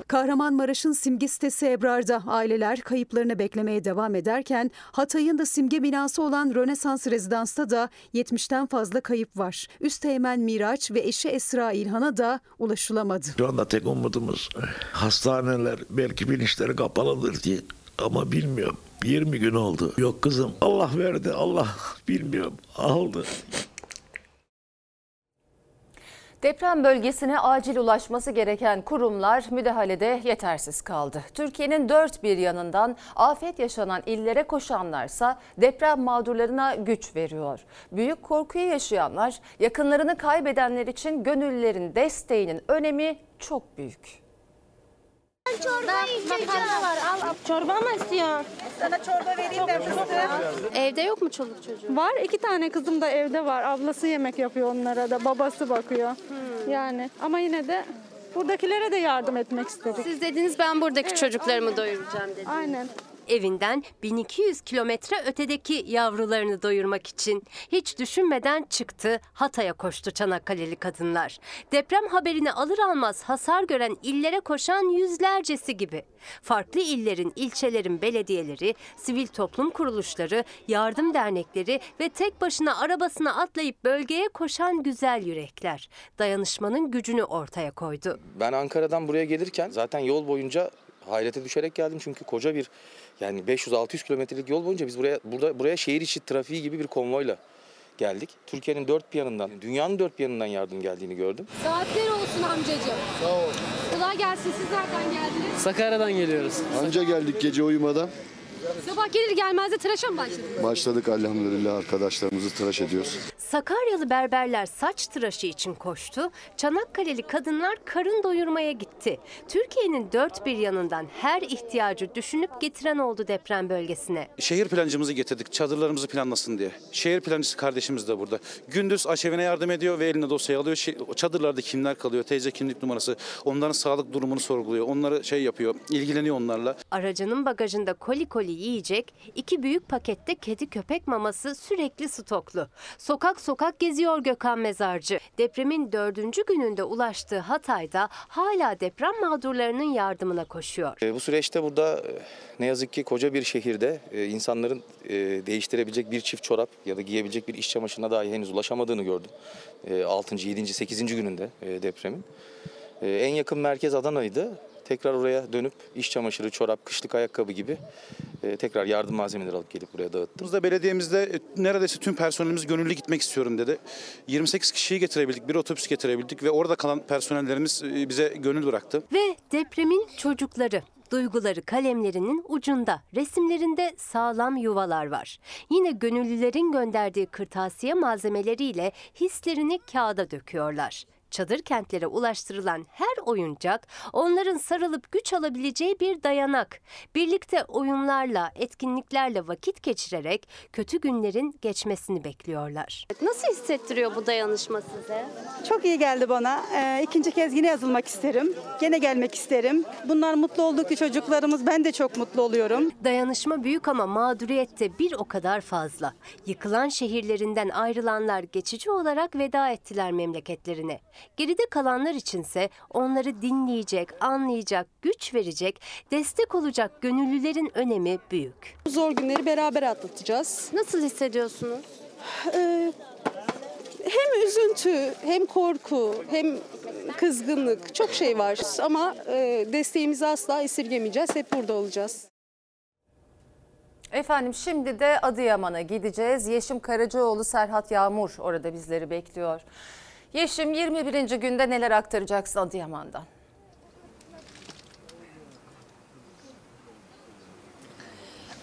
Kahramanmaraş'ın simge sitesi Ebrar'da aileler kayıplarını beklemeye devam ederken Hatay'ın da simge binası olan Rönesans Rezidans'ta da 70'ten fazla kayıp var. Üsteğmen Miraç ve eşi Esra İlhan'a da ulaşılamadı. Şu anda tek umudumuz hastaneler belki bilinçleri kapalıdır diye. Ama bilmiyorum. 20 gün oldu. Yok kızım Allah verdi Allah bilmiyorum aldı. Deprem bölgesine acil ulaşması gereken kurumlar müdahalede yetersiz kaldı. Türkiye'nin dört bir yanından afet yaşanan illere koşanlarsa deprem mağdurlarına güç veriyor. Büyük korkuyu yaşayanlar yakınlarını kaybedenler için gönüllülerin desteğinin önemi çok büyük. Çorba içeceğim. Al, çorba mı istiyorsun? Sana çorba vereyim de fıstığı. Evde yok mu çoluk çocuğu? Var. iki tane kızım da evde var. Ablası yemek yapıyor onlara da. Babası bakıyor. Yani ama yine de buradakilere de yardım etmek istedik. Siz dediniz ben buradaki çocuklarımı doyuracağım dediniz. Aynen. Evinden 1200 kilometre ötedeki yavrularını doyurmak için. Hiç düşünmeden çıktı, Hatay'a koştu Çanakkale'li kadınlar. Deprem haberini alır almaz hasar gören illere koşan yüzlercesi gibi. Farklı illerin, ilçelerin belediyeleri, sivil toplum kuruluşları, yardım dernekleri ve tek başına arabasına atlayıp bölgeye koşan güzel yürekler. Dayanışmanın gücünü ortaya koydu. Ben Ankara'dan buraya gelirken zaten yol boyunca hayrete düşerek geldim çünkü koca bir yani 500-600 kilometrelik yol boyunca biz buraya burada buraya şehir içi trafiği gibi bir konvoyla geldik. Türkiye'nin dört bir yanından, dünyanın dört bir yanından yardım geldiğini gördüm. Saatler olsun amcacığım. Sağ ol. Kolay gelsin. Siz nereden geldiniz? Sakarya'dan geliyoruz. Anca geldik gece uyumadan. Sabah gelir gelmez de tıraşa mı başladınız? Başladık elhamdülillah arkadaşlarımızı tıraş ediyoruz. Sakaryalı berberler saç tıraşı için koştu. Çanakkale'li kadınlar karın doyurmaya gitti. Türkiye'nin dört bir yanından her ihtiyacı düşünüp getiren oldu deprem bölgesine. Şehir plancımızı getirdik çadırlarımızı planlasın diye. Şehir plancısı kardeşimiz de burada. Gündüz aşevine yardım ediyor ve eline dosyayı alıyor. Şey- çadırlarda kimler kalıyor, teyze kimlik numarası, onların sağlık durumunu sorguluyor. Onları şey yapıyor, ilgileniyor onlarla. Aracının bagajında koli koli yiyecek, iki büyük pakette kedi köpek maması sürekli stoklu. Sokak sokak geziyor Gökhan Mezarcı. Depremin dördüncü gününde ulaştığı Hatay'da hala deprem mağdurlarının yardımına koşuyor. E, bu süreçte burada e, ne yazık ki koca bir şehirde e, insanların e, değiştirebilecek bir çift çorap ya da giyebilecek bir iş çamaşırına dahi henüz ulaşamadığını gördüm. E, 6. 7. 8. gününde e, depremin. E, en yakın merkez Adana'ydı. Tekrar oraya dönüp iş çamaşırı, çorap, kışlık ayakkabı gibi e, tekrar yardım malzemeleri alıp gelip buraya dağıttım. Biz de belediyemizde e, neredeyse tüm personelimiz gönüllü gitmek istiyorum dedi. 28 kişiyi getirebildik, bir otobüs getirebildik ve orada kalan personellerimiz e, bize gönül bıraktı. Ve depremin çocukları. Duyguları kalemlerinin ucunda, resimlerinde sağlam yuvalar var. Yine gönüllülerin gönderdiği kırtasiye malzemeleriyle hislerini kağıda döküyorlar. Çadır kentlere ulaştırılan her oyuncak onların sarılıp güç alabileceği bir dayanak. Birlikte oyunlarla, etkinliklerle vakit geçirerek kötü günlerin geçmesini bekliyorlar. Nasıl hissettiriyor bu dayanışma size? Çok iyi geldi bana. Ee, ikinci kez yine yazılmak isterim. Gene gelmek isterim. Bunlar mutlu oldukça çocuklarımız ben de çok mutlu oluyorum. Dayanışma büyük ama mağduriyette bir o kadar fazla. Yıkılan şehirlerinden ayrılanlar geçici olarak veda ettiler memleketlerine. Geride kalanlar içinse onları dinleyecek, anlayacak, güç verecek, destek olacak gönüllülerin önemi büyük. Zor günleri beraber atlatacağız. Nasıl hissediyorsunuz? Ee, hem üzüntü, hem korku, hem kızgınlık çok şey var. Ama e, desteğimizi asla esirgemeyeceğiz. Hep burada olacağız. Efendim şimdi de Adıyaman'a gideceğiz. Yeşim Karacaoğlu, Serhat Yağmur orada bizleri bekliyor. Yeşim 21. günde neler aktaracaksın Adıyaman'dan?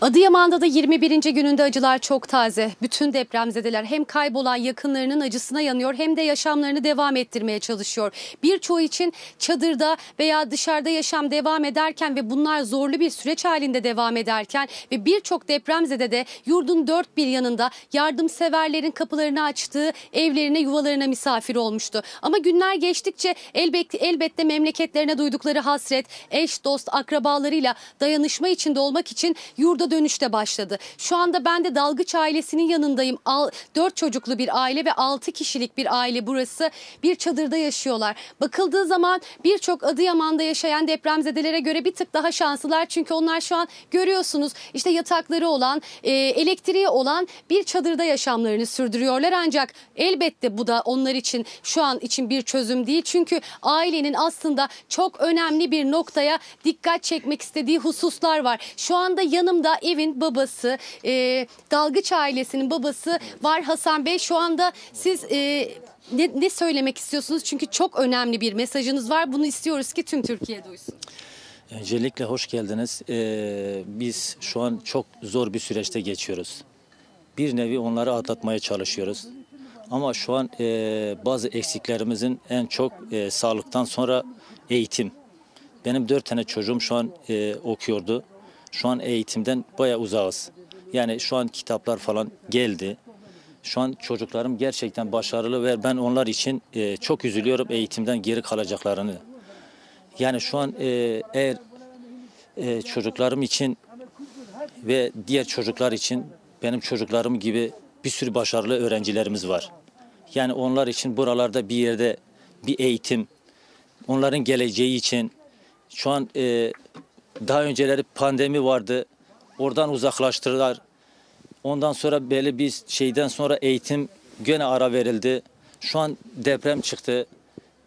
Adıyaman'da da 21. gününde acılar çok taze. Bütün depremzedeler hem kaybolan yakınlarının acısına yanıyor hem de yaşamlarını devam ettirmeye çalışıyor. Birçoğu için çadırda veya dışarıda yaşam devam ederken ve bunlar zorlu bir süreç halinde devam ederken ve birçok depremzede de yurdun dört bir yanında yardımseverlerin kapılarını açtığı evlerine yuvalarına misafir olmuştu. Ama günler geçtikçe elbette, elbette memleketlerine duydukları hasret, eş, dost, akrabalarıyla dayanışma içinde olmak için yurda dönüşte başladı. Şu anda ben de Dalgıç ailesinin yanındayım. Al, 4 çocuklu bir aile ve 6 kişilik bir aile burası. Bir çadırda yaşıyorlar. Bakıldığı zaman birçok Adıyaman'da yaşayan depremzedelere göre bir tık daha şanslılar. Çünkü onlar şu an görüyorsunuz işte yatakları olan, e, elektriği olan bir çadırda yaşamlarını sürdürüyorlar. Ancak elbette bu da onlar için şu an için bir çözüm değil. Çünkü ailenin aslında çok önemli bir noktaya dikkat çekmek istediği hususlar var. Şu anda yanımda evin babası, e, Dalgıç ailesinin babası var Hasan Bey. Şu anda siz e, ne, ne söylemek istiyorsunuz? Çünkü çok önemli bir mesajınız var. Bunu istiyoruz ki tüm Türkiye duysun. Öncelikle hoş geldiniz. Ee, biz şu an çok zor bir süreçte geçiyoruz. Bir nevi onları atlatmaya çalışıyoruz. Ama şu an e, bazı eksiklerimizin en çok e, sağlıktan sonra eğitim. Benim dört tane çocuğum şu an e, okuyordu. Şu an eğitimden bayağı uzağız. Yani şu an kitaplar falan geldi. Şu an çocuklarım gerçekten başarılı ve ben onlar için e, çok üzülüyorum eğitimden geri kalacaklarını. Yani şu an e, eğer e, çocuklarım için ve diğer çocuklar için benim çocuklarım gibi bir sürü başarılı öğrencilerimiz var. Yani onlar için buralarda bir yerde bir eğitim, onların geleceği için şu an e, daha önceleri pandemi vardı. Oradan uzaklaştırdılar. Ondan sonra belli bir şeyden sonra eğitim gene ara verildi. Şu an deprem çıktı.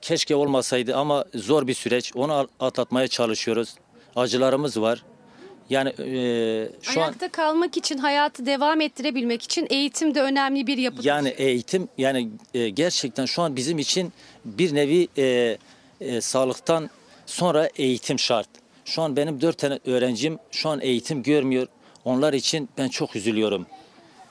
Keşke olmasaydı ama zor bir süreç. Onu atlatmaya çalışıyoruz. Acılarımız var. Yani e, şu an Ayakta kalmak için, hayatı devam ettirebilmek için eğitim de önemli bir yapı. yani eğitim yani e, gerçekten şu an bizim için bir nevi e, e, sağlıktan sonra eğitim şart. Şu an benim dört tane öğrencim şu an eğitim görmüyor. Onlar için ben çok üzülüyorum.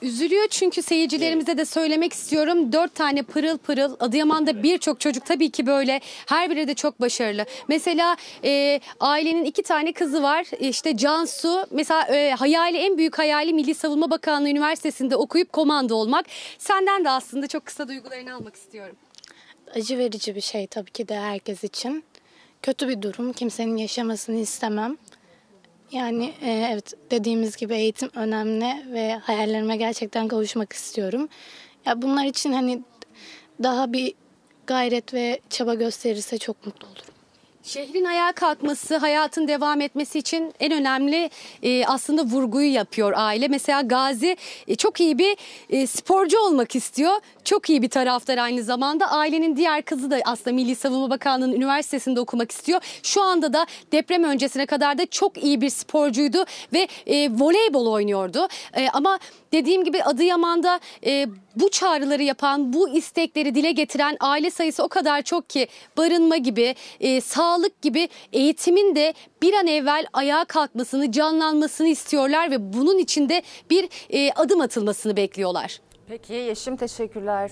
Üzülüyor çünkü seyircilerimize de söylemek istiyorum. Dört tane pırıl pırıl Adıyaman'da birçok çocuk tabii ki böyle. Her biri de çok başarılı. Mesela e, ailenin iki tane kızı var. İşte Cansu mesela e, hayali en büyük hayali Milli Savunma Bakanlığı Üniversitesi'nde okuyup komando olmak. Senden de aslında çok kısa duygularını almak istiyorum. acı verici bir şey tabii ki de herkes için. Kötü bir durum. Kimsenin yaşamasını istemem. Yani e, evet dediğimiz gibi eğitim önemli ve hayallerime gerçekten kavuşmak istiyorum. Ya bunlar için hani daha bir gayret ve çaba gösterirse çok mutlu olurum. Şehrin ayağa kalkması, hayatın devam etmesi için en önemli e, aslında vurguyu yapıyor aile. Mesela Gazi e, çok iyi bir e, sporcu olmak istiyor. Çok iyi bir taraftar aynı zamanda. Ailenin diğer kızı da aslında Milli Savunma Bakanlığı'nın üniversitesinde okumak istiyor. Şu anda da deprem öncesine kadar da çok iyi bir sporcuydu ve e, voleybol oynuyordu. E, ama dediğim gibi Adıyaman'da e, bu çağrıları yapan, bu istekleri dile getiren aile sayısı o kadar çok ki barınma gibi, e, sağlık gibi eğitimin de bir an evvel ayağa kalkmasını, canlanmasını istiyorlar ve bunun için de bir e, adım atılmasını bekliyorlar. Peki Yeşim teşekkürler.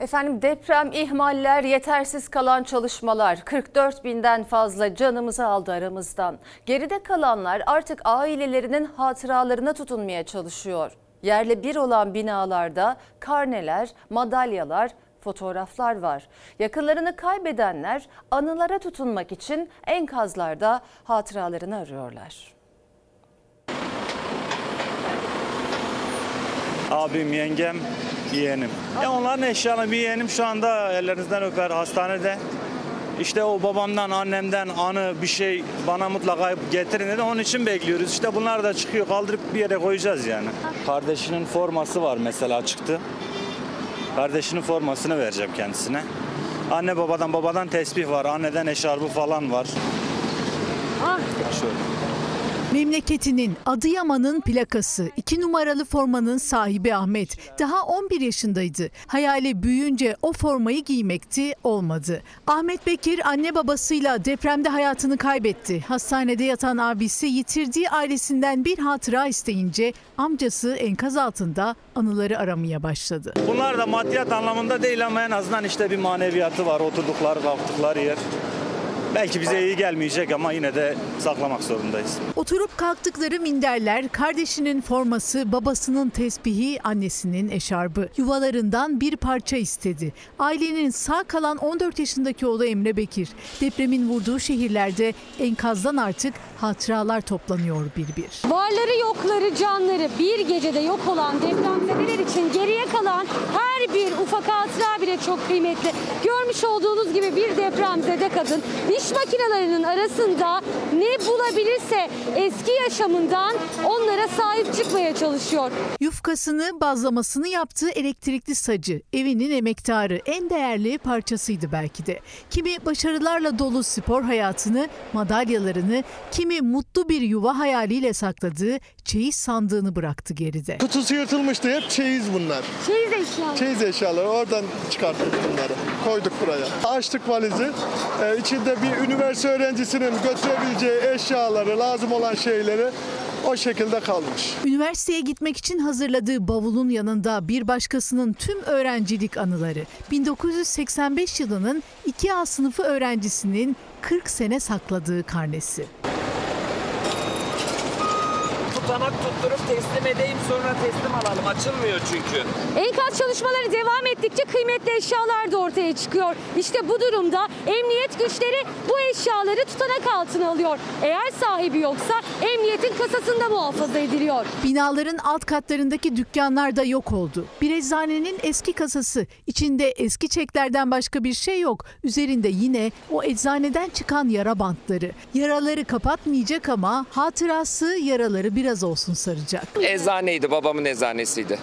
Efendim deprem, ihmaller, yetersiz kalan çalışmalar 44 binden fazla canımızı aldı aramızdan. Geride kalanlar artık ailelerinin hatıralarına tutunmaya çalışıyor. Yerle bir olan binalarda karneler, madalyalar, fotoğraflar var. Yakınlarını kaybedenler anılara tutunmak için enkazlarda hatıralarını arıyorlar. Abim, yengem, yeğenim. Ya onların eşyalarını bir yeğenim şu anda ellerinizden öper hastanede. İşte o babamdan, annemden anı bir şey bana mutlaka getirin dedi. Onun için bekliyoruz. İşte bunlar da çıkıyor kaldırıp bir yere koyacağız yani. Kardeşinin forması var mesela çıktı. Kardeşinin formasını vereceğim kendisine. Anne babadan babadan tesbih var. Anneden eşarbı falan var. Şöyle. Memleketinin Adıyaman'ın plakası, iki numaralı formanın sahibi Ahmet. Daha 11 yaşındaydı. Hayali büyüyünce o formayı giymekti, olmadı. Ahmet Bekir anne babasıyla depremde hayatını kaybetti. Hastanede yatan abisi yitirdiği ailesinden bir hatıra isteyince amcası enkaz altında anıları aramaya başladı. Bunlar da maddiyat anlamında değil ama en azından işte bir maneviyatı var. Oturdukları, kalktıkları yer. Belki bize iyi gelmeyecek ama yine de saklamak zorundayız. Oturup kalktıkları minderler, kardeşinin forması, babasının tesbihi, annesinin eşarbı. Yuvalarından bir parça istedi. Ailenin sağ kalan 14 yaşındaki oğlu Emre Bekir. Depremin vurduğu şehirlerde enkazdan artık hatıralar toplanıyor bir bir. Varları yokları canları bir gecede yok olan depremzedeler için geriye kalan her bir ufak hatıra bile çok kıymetli. Görmüş olduğunuz gibi bir depremzede kadın diş makinelerinin arasında ne bulabilirse eski yaşamından onlara sahip çıkmaya çalışıyor. Yufkasını, bazlamasını yaptığı elektrikli sacı, evinin emektarı, en değerli parçasıydı belki de. Kimi başarılarla dolu spor hayatını, madalyalarını, kimi mutlu bir yuva hayaliyle sakladığı çeyiz sandığını bıraktı geride. Kutusu yırtılmıştı hep çeyiz bunlar. Çeyiz eşyaları. Çeyiz eşyaları oradan çıkarttık bunları. Koyduk buraya. Açtık valizi. Ee, içinde bir üniversite öğrencisinin götürebileceği eşyaları, lazım olan şeyleri o şekilde kalmış. Üniversiteye gitmek için hazırladığı bavulun yanında bir başkasının tüm öğrencilik anıları. 1985 yılının 2A sınıfı öğrencisinin 40 sene sakladığı karnesi. Tutanak tuttu. oturup teslim edeyim sonra teslim alalım. Açılmıyor çünkü. Enkaz çalışmaları devam ettikçe kıymetli eşyalar da ortaya çıkıyor. İşte bu durumda emniyet güçleri bu eşyaları tutanak altına alıyor. Eğer sahibi yoksa emniyetin kasasında muhafaza ediliyor. Binaların alt katlarındaki dükkanlar da yok oldu. Bir eczanenin eski kasası. İçinde eski çeklerden başka bir şey yok. Üzerinde yine o eczaneden çıkan yara bantları. Yaraları kapatmayacak ama hatırası yaraları biraz olsun saracak. Eczaneydi babamın eczanesiydi.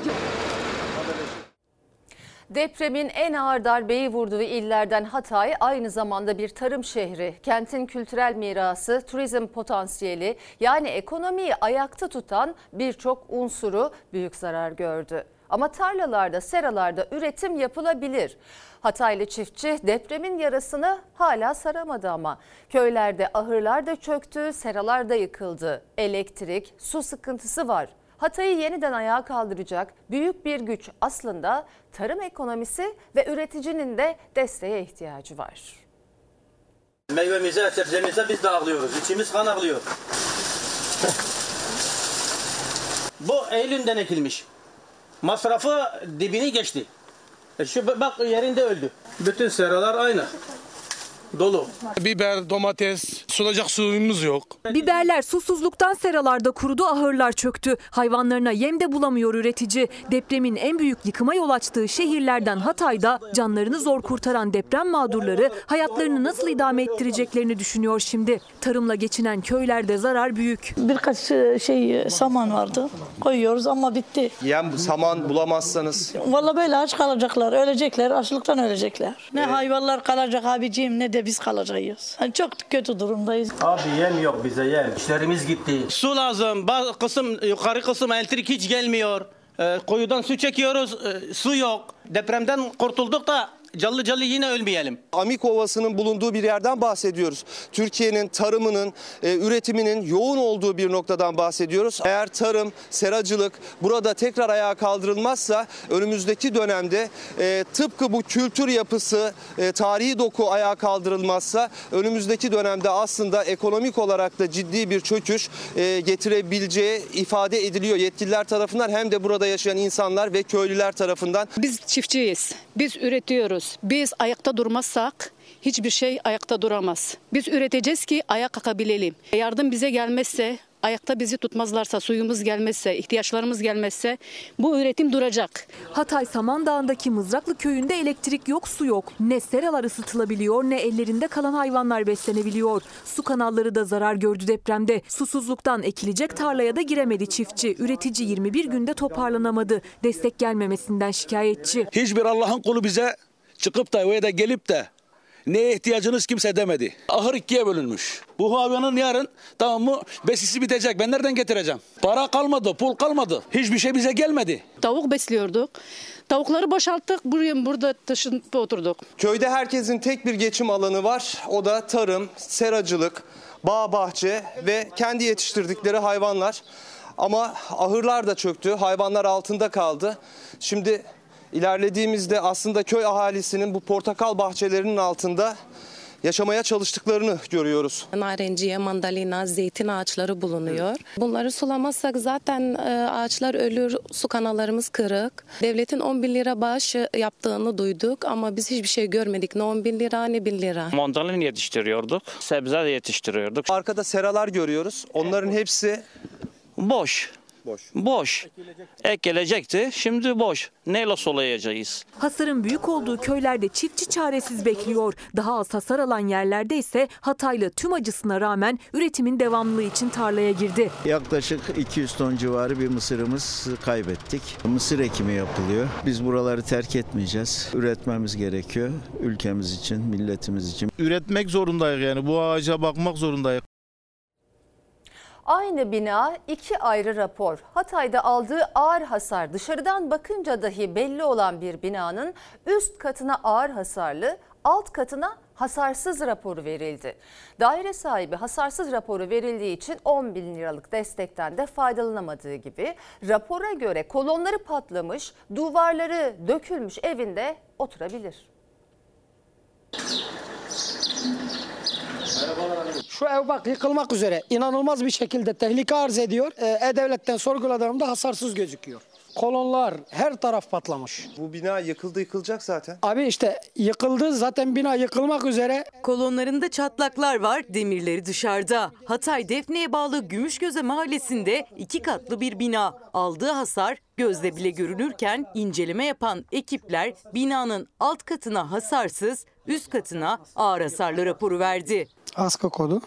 Depremin en ağır darbeyi vurduğu illerden Hatay aynı zamanda bir tarım şehri. Kentin kültürel mirası, turizm potansiyeli yani ekonomiyi ayakta tutan birçok unsuru büyük zarar gördü. Ama tarlalarda, seralarda üretim yapılabilir. Hataylı çiftçi depremin yarasını hala saramadı ama. Köylerde ahırlar da çöktü, seralar da yıkıldı. Elektrik, su sıkıntısı var. Hatay'ı yeniden ayağa kaldıracak büyük bir güç aslında tarım ekonomisi ve üreticinin de desteğe ihtiyacı var. Meyvemize, sebzemize biz de ağlıyoruz. İçimiz kan ağlıyor. Bu Eylül'den ekilmiş. Masrafı dibini geçti. E şu bak yerinde öldü. Bütün seralar aynı. Dolu. Biber, domates, sulacak suyumuz yok. Biberler susuzluktan seralarda kurudu, ahırlar çöktü. Hayvanlarına yem de bulamıyor üretici. Depremin en büyük yıkıma yol açtığı şehirlerden Hatay'da canlarını zor kurtaran deprem mağdurları hayatlarını nasıl idame ettireceklerini düşünüyor şimdi. Tarımla geçinen köylerde zarar büyük. Birkaç şey saman vardı. Koyuyoruz ama bitti. Yem, saman bulamazsanız Vallahi böyle aç kalacaklar, ölecekler, açlıktan ölecekler. Ne hayvanlar kalacak abiciğim ne de biz kalacağız. Yani çok kötü durumdayız. Abi yem yok bize yem. İşlerimiz gitti. Su lazım. Bazı kısım yukarı kısım elektrik hiç gelmiyor. Ee, kuyudan su çekiyoruz. Ee, su yok. Depremden kurtulduk da callı callı yine ölmeyelim. Amik Ovası'nın bulunduğu bir yerden bahsediyoruz. Türkiye'nin tarımının, e, üretiminin yoğun olduğu bir noktadan bahsediyoruz. Eğer tarım, seracılık burada tekrar ayağa kaldırılmazsa önümüzdeki dönemde e, tıpkı bu kültür yapısı, e, tarihi doku ayağa kaldırılmazsa önümüzdeki dönemde aslında ekonomik olarak da ciddi bir çöküş e, getirebileceği ifade ediliyor yetkililer tarafından hem de burada yaşayan insanlar ve köylüler tarafından. Biz çiftçiyiz. Biz üretiyoruz. Biz ayakta durmazsak hiçbir şey ayakta duramaz. Biz üreteceğiz ki ayak kalkabilelim. Yardım bize gelmezse, ayakta bizi tutmazlarsa, suyumuz gelmezse, ihtiyaçlarımız gelmezse bu üretim duracak. Hatay Samandağ'ındaki Mızraklı köyünde elektrik yok, su yok. Ne seralar ısıtılabiliyor ne ellerinde kalan hayvanlar beslenebiliyor. Su kanalları da zarar gördü depremde. Susuzluktan ekilecek tarlaya da giremedi çiftçi. Üretici 21 günde toparlanamadı. Destek gelmemesinden şikayetçi. Hiçbir Allah'ın kulu bize çıkıp da veya da gelip de neye ihtiyacınız kimse demedi. Ahır ikiye bölünmüş. Bu hayvanın yarın tamam mı besisi bitecek. Ben nereden getireceğim? Para kalmadı, pul kalmadı. Hiçbir şey bize gelmedi. Tavuk besliyorduk. Tavukları boşalttık, buraya burada taşınıp oturduk. Köyde herkesin tek bir geçim alanı var. O da tarım, seracılık, bağ bahçe ve kendi yetiştirdikleri hayvanlar. Ama ahırlar da çöktü, hayvanlar altında kaldı. Şimdi ilerlediğimizde aslında köy ahalisinin bu portakal bahçelerinin altında yaşamaya çalıştıklarını görüyoruz. Narenciye, mandalina, zeytin ağaçları bulunuyor. Bunları sulamazsak zaten e, ağaçlar ölür, su kanallarımız kırık. Devletin 11 lira bağış yaptığını duyduk ama biz hiçbir şey görmedik. Ne 11 lira ne 1 lira. Mandalina yetiştiriyorduk, sebze de yetiştiriyorduk. Arkada seralar görüyoruz. Onların hepsi boş. Boş. Boş. Ek gelecekti, şimdi boş. Neyle sulayacağız? Hasarın büyük olduğu köylerde çiftçi çaresiz bekliyor. Daha az hasar alan yerlerde ise Hataylı tüm acısına rağmen üretimin devamlılığı için tarlaya girdi. Yaklaşık 200 ton civarı bir mısırımız kaybettik. Mısır ekimi yapılıyor. Biz buraları terk etmeyeceğiz. Üretmemiz gerekiyor. Ülkemiz için, milletimiz için. Üretmek zorundayız yani bu ağaca bakmak zorundayız. Aynı bina iki ayrı rapor. Hatay'da aldığı ağır hasar dışarıdan bakınca dahi belli olan bir binanın üst katına ağır hasarlı, alt katına hasarsız raporu verildi. Daire sahibi hasarsız raporu verildiği için 10 bin liralık destekten de faydalanamadığı gibi rapora göre kolonları patlamış, duvarları dökülmüş evinde oturabilir. Şu ev bak yıkılmak üzere. İnanılmaz bir şekilde tehlike arz ediyor. Ee, E-Devlet'ten sorguladığımda hasarsız gözüküyor. Kolonlar her taraf patlamış. Bu bina yıkıldı yıkılacak zaten. Abi işte yıkıldı zaten bina yıkılmak üzere. Kolonlarında çatlaklar var, demirleri dışarıda. Hatay Defne'ye bağlı Gümüşgöze mahallesinde iki katlı bir bina. Aldığı hasar gözle bile görünürken inceleme yapan ekipler binanın alt katına hasarsız, üst katına ağır hasarlı raporu verdi. Aska kodu.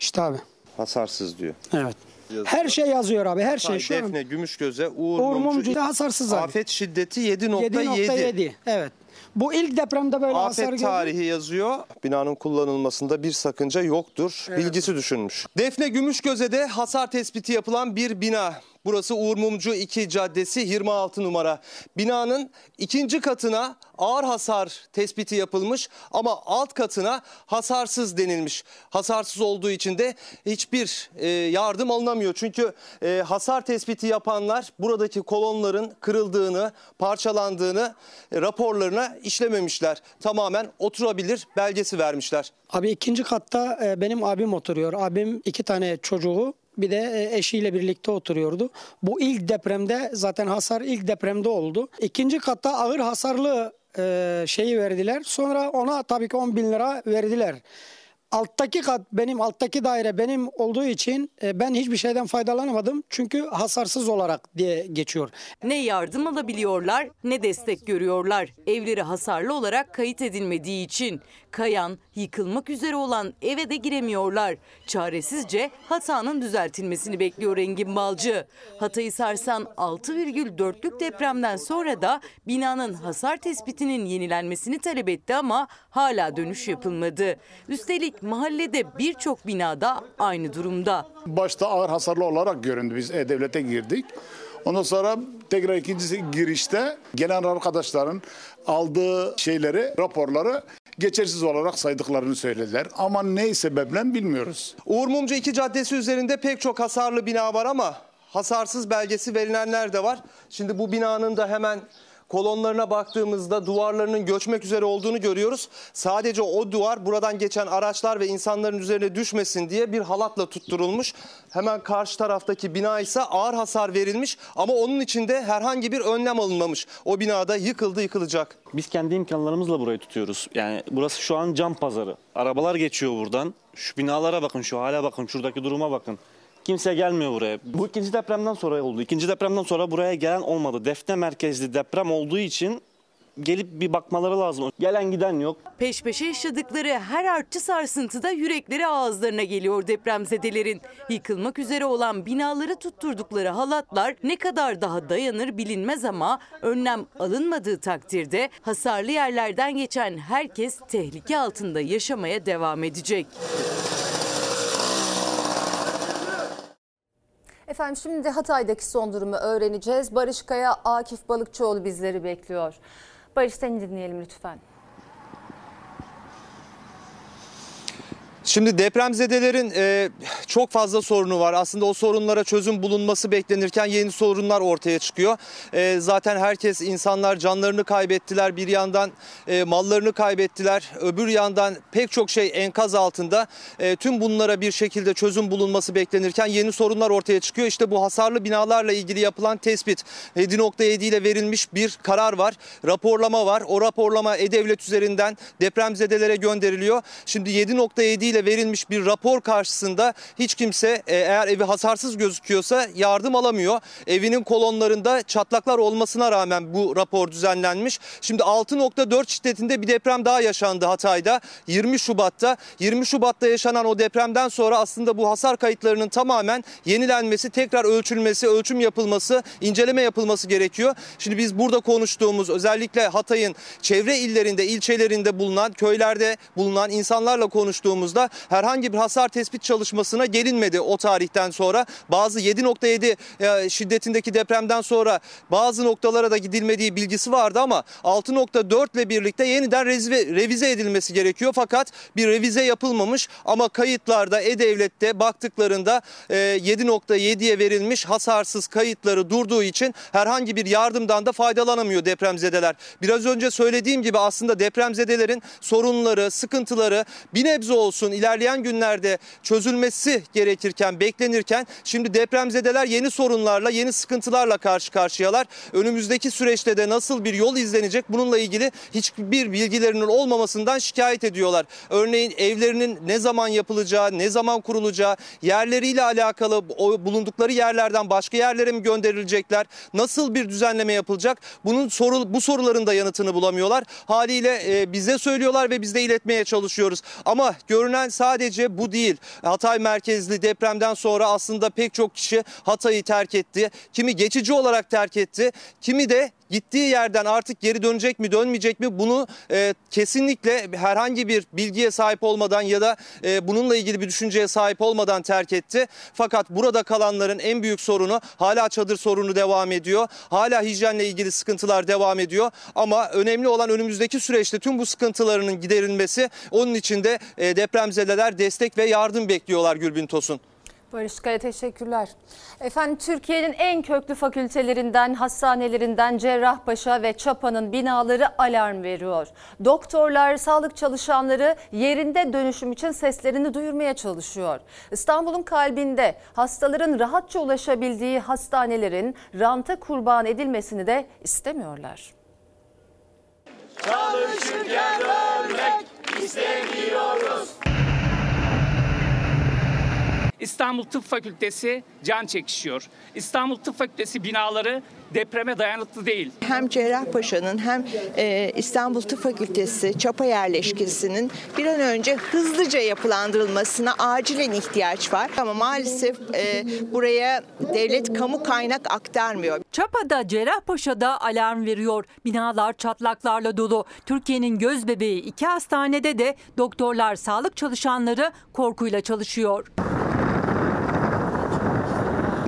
İşte abi. Hasarsız diyor. Evet. Her şey yazıyor abi her şey. Şu an Defne, Gümüşgöze, Uğur, Uğur Mumcu. Mumcu'da hasarsız abi. Afet şiddeti 7.7. 7.7. Evet. Bu ilk depremde böyle hasar Afet gördüm. tarihi yazıyor. Binanın kullanılmasında bir sakınca yoktur. Bilgisi düşünmüş. Defne Gümüşgöze'de hasar tespiti yapılan bir bina. Burası Uğur Mumcu 2 Caddesi 26 numara. Binanın ikinci katına ağır hasar tespiti yapılmış ama alt katına hasarsız denilmiş. Hasarsız olduğu için de hiçbir e, yardım alınamıyor. Çünkü e, hasar tespiti yapanlar buradaki kolonların kırıldığını, parçalandığını e, raporlarına işlememişler. Tamamen oturabilir belgesi vermişler. Abi ikinci katta benim abim oturuyor. Abim iki tane çocuğu bir de e, eşiyle birlikte oturuyordu. Bu ilk depremde zaten hasar ilk depremde oldu. İkinci katta ağır hasarlı e, şeyi verdiler. Sonra ona tabii ki 10 bin lira verdiler. Alttaki kat benim alttaki daire benim olduğu için e, ben hiçbir şeyden faydalanamadım. Çünkü hasarsız olarak diye geçiyor. Ne yardım alabiliyorlar ne destek görüyorlar. Evleri hasarlı olarak kayıt edilmediği için. Kayan, yıkılmak üzere olan eve de giremiyorlar. Çaresizce hatanın düzeltilmesini bekliyor Engin Balcı. Hatay'ı sarsan 6,4'lük depremden sonra da binanın hasar tespitinin yenilenmesini talep etti ama hala dönüş yapılmadı. Üstelik mahallede birçok binada aynı durumda. Başta ağır hasarlı olarak göründü. Biz E-Devlet'e girdik. Ondan sonra tekrar ikincisi girişte gelen arkadaşların aldığı şeyleri, raporları geçersiz olarak saydıklarını söylediler. Ama ne sebeple bilmiyoruz. Uğur Mumcu 2 Caddesi üzerinde pek çok hasarlı bina var ama hasarsız belgesi verilenler de var. Şimdi bu binanın da hemen kolonlarına baktığımızda duvarlarının göçmek üzere olduğunu görüyoruz. Sadece o duvar buradan geçen araçlar ve insanların üzerine düşmesin diye bir halatla tutturulmuş. Hemen karşı taraftaki bina ise ağır hasar verilmiş ama onun içinde herhangi bir önlem alınmamış. O binada yıkıldı yıkılacak. Biz kendi imkanlarımızla burayı tutuyoruz. Yani burası şu an cam pazarı. Arabalar geçiyor buradan. Şu binalara bakın, şu hale bakın, şuradaki duruma bakın. Kimse gelmiyor buraya. Bu ikinci depremden sonra oldu. İkinci depremden sonra buraya gelen olmadı. Defne merkezli deprem olduğu için gelip bir bakmaları lazım. Gelen giden yok. Peş peşe yaşadıkları her artçı sarsıntıda yürekleri ağızlarına geliyor depremzedelerin. Yıkılmak üzere olan binaları tutturdukları halatlar ne kadar daha dayanır bilinmez ama önlem alınmadığı takdirde hasarlı yerlerden geçen herkes tehlike altında yaşamaya devam edecek. Efendim şimdi de Hatay'daki son durumu öğreneceğiz. Barış Kaya, Akif Balıkçıoğlu bizleri bekliyor. Barış seni dinleyelim lütfen. Şimdi depremzedelerin e, çok fazla sorunu var. Aslında o sorunlara çözüm bulunması beklenirken yeni sorunlar ortaya çıkıyor. E, zaten herkes insanlar canlarını kaybettiler. Bir yandan e, mallarını kaybettiler. Öbür yandan pek çok şey enkaz altında. E, tüm bunlara bir şekilde çözüm bulunması beklenirken yeni sorunlar ortaya çıkıyor. İşte bu hasarlı binalarla ilgili yapılan tespit 7.7 ile verilmiş bir karar var. Raporlama var. O raporlama E-Devlet üzerinden depremzedelere gönderiliyor. Şimdi 7.7 ile verilmiş bir rapor karşısında hiç kimse e, eğer evi hasarsız gözüküyorsa yardım alamıyor. Evinin kolonlarında çatlaklar olmasına rağmen bu rapor düzenlenmiş. Şimdi 6.4 şiddetinde bir deprem daha yaşandı Hatay'da 20 Şubat'ta. 20 Şubat'ta yaşanan o depremden sonra aslında bu hasar kayıtlarının tamamen yenilenmesi, tekrar ölçülmesi, ölçüm yapılması, inceleme yapılması gerekiyor. Şimdi biz burada konuştuğumuz özellikle Hatay'ın çevre illerinde, ilçelerinde bulunan, köylerde bulunan insanlarla konuştuğumuzda herhangi bir hasar tespit çalışmasına gelinmedi o tarihten sonra. Bazı 7.7 e, şiddetindeki depremden sonra bazı noktalara da gidilmediği bilgisi vardı ama 6.4 ile birlikte yeniden revize, edilmesi gerekiyor. Fakat bir revize yapılmamış ama kayıtlarda E-Devlet'te baktıklarında e, 7.7'ye verilmiş hasarsız kayıtları durduğu için herhangi bir yardımdan da faydalanamıyor depremzedeler. Biraz önce söylediğim gibi aslında depremzedelerin sorunları, sıkıntıları bir nebze olsun sorunun ilerleyen günlerde çözülmesi gerekirken, beklenirken şimdi depremzedeler yeni sorunlarla, yeni sıkıntılarla karşı karşıyalar. Önümüzdeki süreçte de nasıl bir yol izlenecek bununla ilgili hiçbir bilgilerinin olmamasından şikayet ediyorlar. Örneğin evlerinin ne zaman yapılacağı, ne zaman kurulacağı, yerleriyle alakalı bulundukları yerlerden başka yerlere mi gönderilecekler, nasıl bir düzenleme yapılacak? Bunun soru bu soruların da yanıtını bulamıyorlar. Haliyle e, bize söylüyorlar ve biz de iletmeye çalışıyoruz. Ama görünen sadece bu değil. Hatay merkezli depremden sonra aslında pek çok kişi Hatay'ı terk etti. Kimi geçici olarak terk etti. Kimi de gittiği yerden artık geri dönecek mi dönmeyecek mi bunu e, kesinlikle herhangi bir bilgiye sahip olmadan ya da e, bununla ilgili bir düşünceye sahip olmadan terk etti. Fakat burada kalanların en büyük sorunu hala çadır sorunu devam ediyor. Hala hijyenle ilgili sıkıntılar devam ediyor. Ama önemli olan önümüzdeki süreçte tüm bu sıkıntılarının giderilmesi. Onun için de e, depremzedeler destek ve yardım bekliyorlar Gülbin Tosun. Barış Kaya teşekkürler. Efendim Türkiye'nin en köklü fakültelerinden, hastanelerinden Cerrahpaşa ve Çapa'nın binaları alarm veriyor. Doktorlar, sağlık çalışanları yerinde dönüşüm için seslerini duyurmaya çalışıyor. İstanbul'un kalbinde hastaların rahatça ulaşabildiği hastanelerin ranta kurban edilmesini de istemiyorlar. Çalışırken ölmek istemiyoruz. İstanbul Tıp Fakültesi can çekişiyor. İstanbul Tıp Fakültesi binaları depreme dayanıklı değil. Hem Cerrahpaşa'nın hem e, İstanbul Tıp Fakültesi Çapa yerleşkesinin bir an önce hızlıca yapılandırılmasına acilen ihtiyaç var. Ama maalesef e, buraya devlet kamu kaynak aktarmıyor. Çapa'da Cerrahpaşa'da alarm veriyor. Binalar çatlaklarla dolu. Türkiye'nin göz bebeği iki hastanede de doktorlar, sağlık çalışanları korkuyla çalışıyor.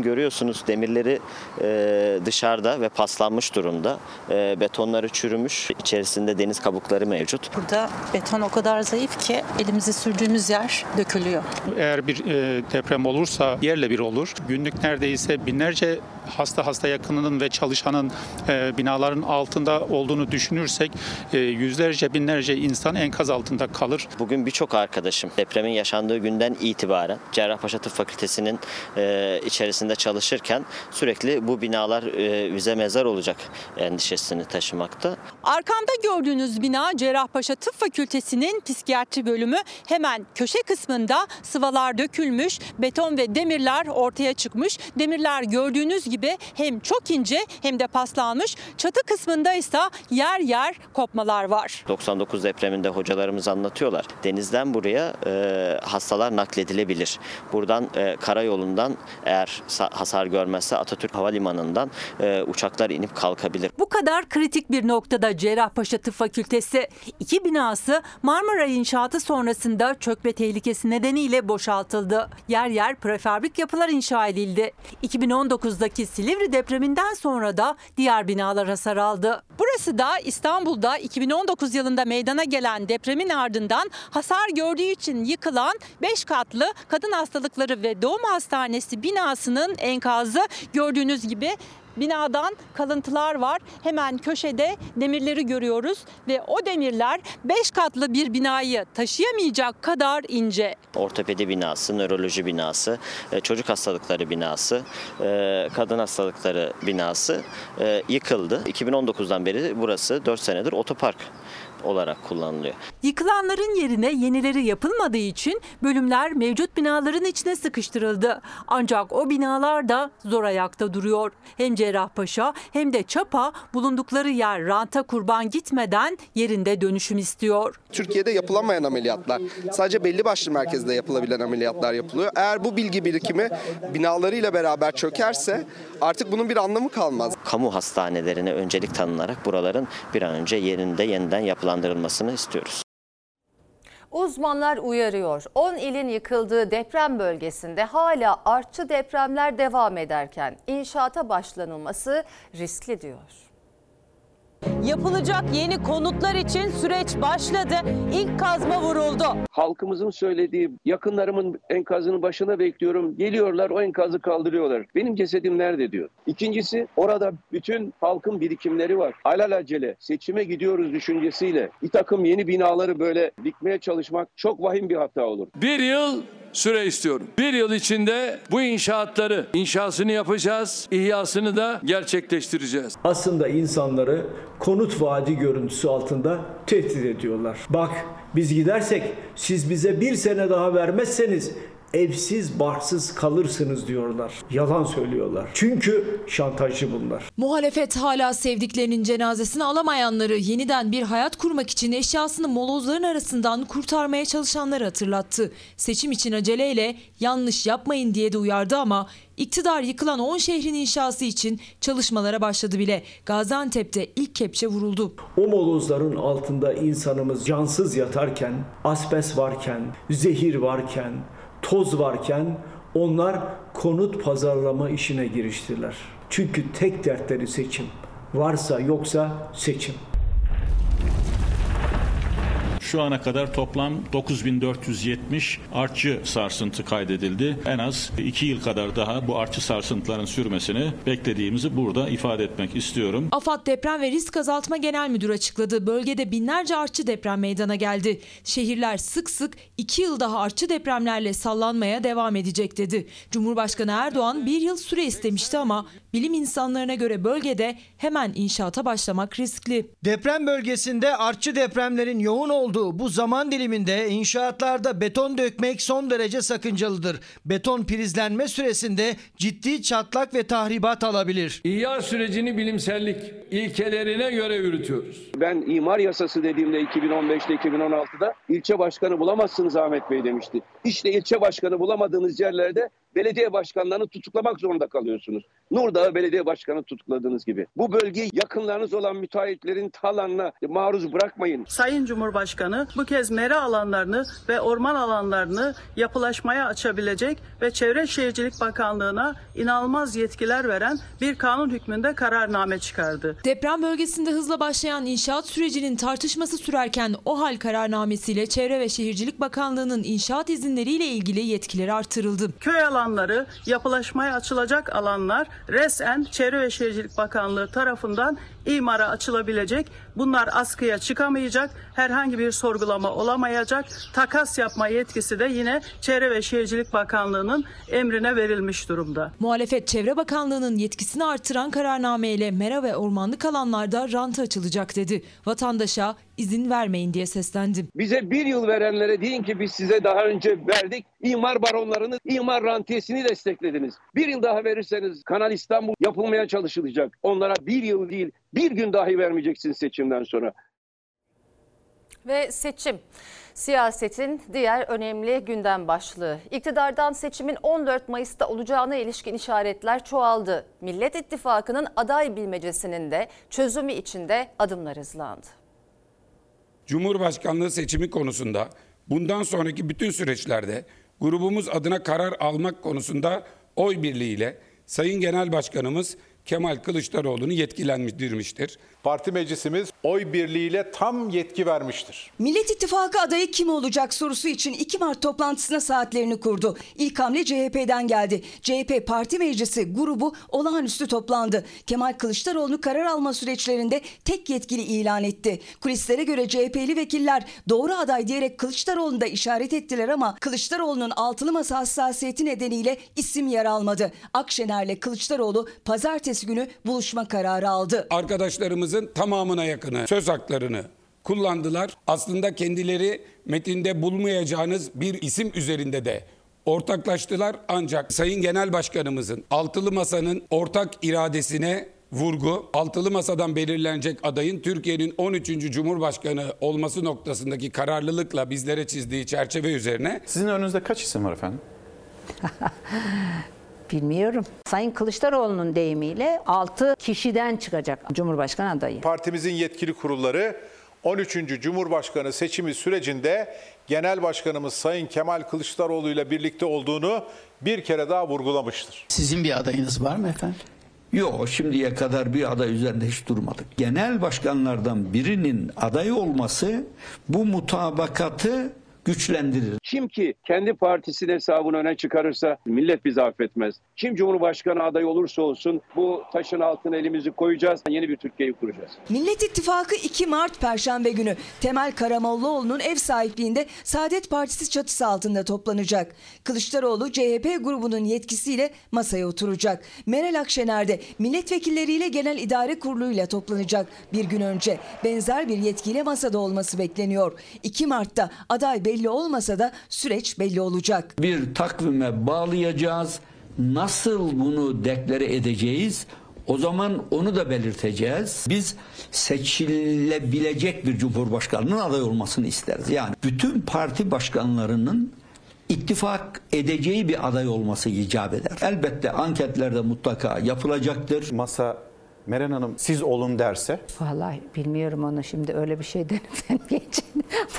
Görüyorsunuz demirleri e, dışarıda ve paslanmış durumda. E, betonları çürümüş. İçerisinde deniz kabukları mevcut. Burada beton o kadar zayıf ki elimizi sürdüğümüz yer dökülüyor. Eğer bir e, deprem olursa yerle bir olur. Günlük neredeyse binlerce hasta hasta yakınının ve çalışanın e, binaların altında olduğunu düşünürsek e, yüzlerce binlerce insan enkaz altında kalır. Bugün birçok arkadaşım depremin yaşandığı günden itibaren Cerrahpaşa Tıp Fakültesi'nin e, içerisinde çalışırken sürekli bu binalar e, bize mezar olacak endişesini taşımakta. Arkamda gördüğünüz bina Cerrahpaşa Tıp Fakültesi'nin psikiyatri bölümü. Hemen köşe kısmında sıvalar dökülmüş, beton ve demirler ortaya çıkmış. Demirler gördüğünüz gibi hem çok ince hem de paslanmış. Çatı kısmında ise yer yer kopmalar var. 99 depreminde hocalarımız anlatıyorlar. Denizden buraya e, hastalar nakledilebilir. Buradan e, karayolundan eğer hasar görmezse Atatürk Havalimanı'ndan e, uçaklar inip kalkabilir. Bu kadar kritik bir noktada Cerrahpaşa Tıp Fakültesi iki binası Marmara inşaatı sonrasında çökme tehlikesi nedeniyle boşaltıldı. Yer yer prefabrik yapılar inşa edildi. 2019'daki Silivri depreminden sonra da diğer binalar hasar aldı. Burası da İstanbul'da 2019 yılında meydana gelen depremin ardından hasar gördüğü için yıkılan 5 katlı kadın hastalıkları ve doğum hastanesi binasının enkazı gördüğünüz gibi binadan kalıntılar var. Hemen köşede demirleri görüyoruz ve o demirler 5 katlı bir binayı taşıyamayacak kadar ince. Ortopedi binası, nöroloji binası, e, çocuk hastalıkları binası, e, kadın hastalıkları binası e, yıkıldı. 2019'dan beri burası 4 senedir otopark olarak kullanılıyor. Yıkılanların yerine yenileri yapılmadığı için bölümler mevcut binaların içine sıkıştırıldı. Ancak o binalar da zor ayakta duruyor. Hem Cerrahpaşa hem de Çapa bulundukları yer ranta kurban gitmeden yerinde dönüşüm istiyor. Türkiye'de yapılamayan ameliyatlar sadece belli başlı merkezde yapılabilen ameliyatlar yapılıyor. Eğer bu bilgi birikimi binalarıyla beraber çökerse artık bunun bir anlamı kalmaz. Kamu hastanelerine öncelik tanınarak buraların bir an önce yerinde yeniden yapılandırılmasını istiyoruz. Uzmanlar uyarıyor. 10 ilin yıkıldığı deprem bölgesinde hala artçı depremler devam ederken inşaata başlanılması riskli diyor. Yapılacak yeni konutlar için süreç başladı. İlk kazma vuruldu. halkımızın söylediği yakınlarımın enkazının başına bekliyorum. Geliyorlar o enkazı kaldırıyorlar. Benim cesedim nerede diyor. İkincisi orada bütün halkın birikimleri var. Alelacele seçime gidiyoruz düşüncesiyle bir takım yeni binaları böyle dikmeye çalışmak çok vahim bir hata olur. Bir yıl süre istiyorum. Bir yıl içinde bu inşaatları inşasını yapacağız, ihyasını da gerçekleştireceğiz. Aslında insanları konut vaadi görüntüsü altında tehdit ediyorlar. Bak biz gidersek siz bize bir sene daha vermezseniz evsiz barksız kalırsınız diyorlar. Yalan söylüyorlar. Çünkü şantajcı bunlar. Muhalefet hala sevdiklerinin cenazesini alamayanları yeniden bir hayat kurmak için eşyasını molozların arasından kurtarmaya çalışanları hatırlattı. Seçim için aceleyle yanlış yapmayın diye de uyardı ama iktidar yıkılan 10 şehrin inşası için çalışmalara başladı bile. Gaziantep'te ilk kepçe vuruldu. O molozların altında insanımız cansız yatarken, asbest varken, zehir varken, toz varken onlar konut pazarlama işine giriştiler. Çünkü tek dertleri seçim. Varsa yoksa seçim. Şu ana kadar toplam 9470 artçı sarsıntı kaydedildi. En az 2 yıl kadar daha bu artçı sarsıntıların sürmesini beklediğimizi burada ifade etmek istiyorum. AFAD Deprem ve Risk Azaltma Genel Müdürü açıkladı. Bölgede binlerce artçı deprem meydana geldi. Şehirler sık sık iki yıl daha artçı depremlerle sallanmaya devam edecek dedi. Cumhurbaşkanı Erdoğan bir yıl süre istemişti ama bilim insanlarına göre bölgede hemen inşaata başlamak riskli. Deprem bölgesinde artçı depremlerin yoğun olduğu bu zaman diliminde inşaatlarda beton dökmek son derece sakıncalıdır. Beton prizlenme süresinde ciddi çatlak ve tahribat alabilir. İhya sürecini bilimsellik ilkelerine göre yürütüyoruz. Ben imar yasası dediğimde 2015'te 2016'da ilçe başkanı bulamazsınız Ahmet Bey demişti. İşte ilçe başkanı bulamadığınız yerlerde belediye başkanlarını tutuklamak zorunda kalıyorsunuz. Nurdağ belediye başkanı tutukladığınız gibi. Bu bölgeyi yakınlarınız olan müteahhitlerin talanına maruz bırakmayın. Sayın Cumhurbaşkanı bu kez mera alanlarını ve orman alanlarını yapılaşmaya açabilecek ve Çevre Şehircilik Bakanlığı'na inanılmaz yetkiler veren bir kanun hükmünde kararname çıkardı. Deprem bölgesinde hızla başlayan inşaat sürecinin tartışması sürerken o hal kararnamesiyle Çevre ve Şehircilik Bakanlığı'nın inşaat izinleriyle ilgili yetkileri artırıldı. Köy alanları, yapılaşmaya açılacak alanlar resen Çevre ve Şehircilik Bakanlığı tarafından imara açılabilecek. Bunlar askıya çıkamayacak. Herhangi bir sorgulama olamayacak. Takas yapma yetkisi de yine Çevre ve Şehircilik Bakanlığı'nın emrine verilmiş durumda. Muhalefet Çevre Bakanlığı'nın yetkisini artıran kararnameyle mera ve ormanlık alanlarda ranta açılacak dedi. Vatandaşa izin vermeyin diye seslendim. Bize bir yıl verenlere deyin ki biz size daha önce verdik. İmar baronlarını, imar rantiyesini desteklediniz. Bir yıl daha verirseniz Kanal İstanbul yapılmaya çalışılacak. Onlara bir yıl değil bir gün dahi vermeyeceksiniz seçimden sonra. Ve seçim. Siyasetin diğer önemli gündem başlığı. İktidardan seçimin 14 Mayıs'ta olacağına ilişkin işaretler çoğaldı. Millet İttifakı'nın aday bilmecesinin de çözümü içinde adımlar hızlandı. Cumhurbaşkanlığı seçimi konusunda bundan sonraki bütün süreçlerde grubumuz adına karar almak konusunda oy birliğiyle Sayın Genel Başkanımız Kemal Kılıçdaroğlu'nu yetkilendirmiştir. Parti meclisimiz oy birliğiyle tam yetki vermiştir. Millet İttifakı adayı kim olacak sorusu için 2 Mart toplantısına saatlerini kurdu. İlk hamle CHP'den geldi. CHP Parti Meclisi grubu olağanüstü toplandı. Kemal Kılıçdaroğlu'nu karar alma süreçlerinde tek yetkili ilan etti. Kulislere göre CHP'li vekiller doğru aday diyerek Kılıçdaroğlu'nu da işaret ettiler ama Kılıçdaroğlu'nun altılı masa hassasiyeti nedeniyle isim yer almadı. Akşener'le Kılıçdaroğlu pazartesi günü buluşma kararı aldı. Arkadaşlarımızın tamamına yakını söz haklarını kullandılar. Aslında kendileri metinde bulmayacağınız bir isim üzerinde de ortaklaştılar. Ancak Sayın Genel Başkanımızın altılı masanın ortak iradesine vurgu, altılı masadan belirlenecek adayın Türkiye'nin 13. Cumhurbaşkanı olması noktasındaki kararlılıkla bizlere çizdiği çerçeve üzerine Sizin önünüzde kaç isim var efendim? Bilmiyorum. Sayın Kılıçdaroğlu'nun deyimiyle 6 kişiden çıkacak Cumhurbaşkanı adayı. Partimizin yetkili kurulları 13. Cumhurbaşkanı seçimi sürecinde Genel Başkanımız Sayın Kemal Kılıçdaroğlu ile birlikte olduğunu bir kere daha vurgulamıştır. Sizin bir adayınız var mı efendim? Yok şimdiye kadar bir aday üzerinde hiç durmadık. Genel başkanlardan birinin aday olması bu mutabakatı güçlendirir. Kim ki kendi partisinin hesabını öne çıkarırsa millet bizi affetmez. Kim Cumhurbaşkanı adayı olursa olsun bu taşın altına elimizi koyacağız. Yeni bir Türkiye'yi kuracağız. Millet İttifakı 2 Mart Perşembe günü Temel Karamollaoğlu'nun ev sahipliğinde Saadet Partisi çatısı altında toplanacak. Kılıçdaroğlu CHP grubunun yetkisiyle masaya oturacak. Meral Akşener de milletvekilleriyle Genel İdare Kurulu'yla toplanacak. Bir gün önce benzer bir yetkiyle masada olması bekleniyor. 2 Mart'ta aday belli olmasa da süreç belli olacak. Bir takvime bağlayacağız. Nasıl bunu deklare edeceğiz? O zaman onu da belirteceğiz. Biz seçilebilecek bir cumhurbaşkanının aday olmasını isteriz. Yani bütün parti başkanlarının ittifak edeceği bir aday olması icap eder. Elbette anketlerde mutlaka yapılacaktır. Masa Meral Hanım siz olun derse? Vallahi bilmiyorum onu şimdi öyle bir şey denip geçin.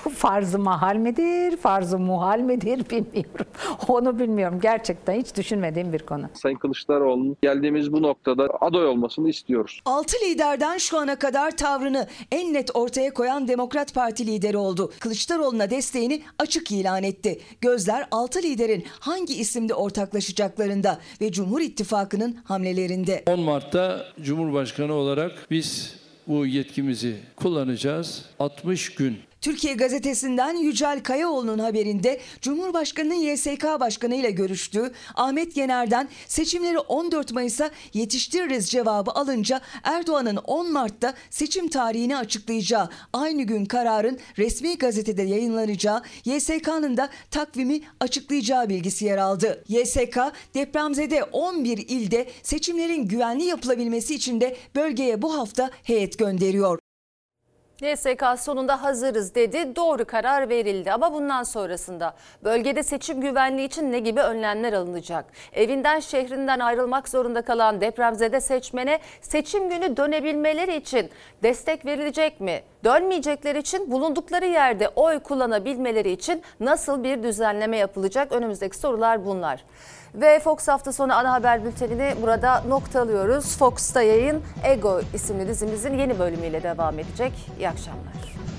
Bu farz-ı mahal midir, farz-ı muhal midir bilmiyorum. Onu bilmiyorum. Gerçekten hiç düşünmediğim bir konu. Sayın Kılıçdaroğlu'nun geldiğimiz bu noktada aday olmasını istiyoruz. Altı liderden şu ana kadar tavrını en net ortaya koyan Demokrat Parti lideri oldu. Kılıçdaroğlu'na desteğini açık ilan etti. Gözler altı liderin hangi isimde ortaklaşacaklarında ve Cumhur İttifakı'nın hamlelerinde. 10 Mart'ta Cumhurbaşkanı olarak biz bu yetkimizi kullanacağız. 60 gün Türkiye Gazetesi'nden Yücel Kayaoğlu'nun haberinde Cumhurbaşkanı'nın YSK Başkanı ile görüştüğü Ahmet Yener'den seçimleri 14 Mayıs'a yetiştiririz cevabı alınca Erdoğan'ın 10 Mart'ta seçim tarihini açıklayacağı aynı gün kararın resmi gazetede yayınlanacağı YSK'nın da takvimi açıklayacağı bilgisi yer aldı. YSK depremzede 11 ilde seçimlerin güvenli yapılabilmesi için de bölgeye bu hafta heyet gönderiyor. YSK sonunda hazırız dedi. Doğru karar verildi ama bundan sonrasında bölgede seçim güvenliği için ne gibi önlemler alınacak? Evinden şehrinden ayrılmak zorunda kalan depremzede seçmene seçim günü dönebilmeleri için destek verilecek mi? Dönmeyecekler için bulundukları yerde oy kullanabilmeleri için nasıl bir düzenleme yapılacak? Önümüzdeki sorular bunlar. Ve Fox hafta sonu ana haber bültenini burada noktalıyoruz. Fox'ta yayın Ego isimli dizimizin yeni bölümüyle devam edecek. İyi akşamlar.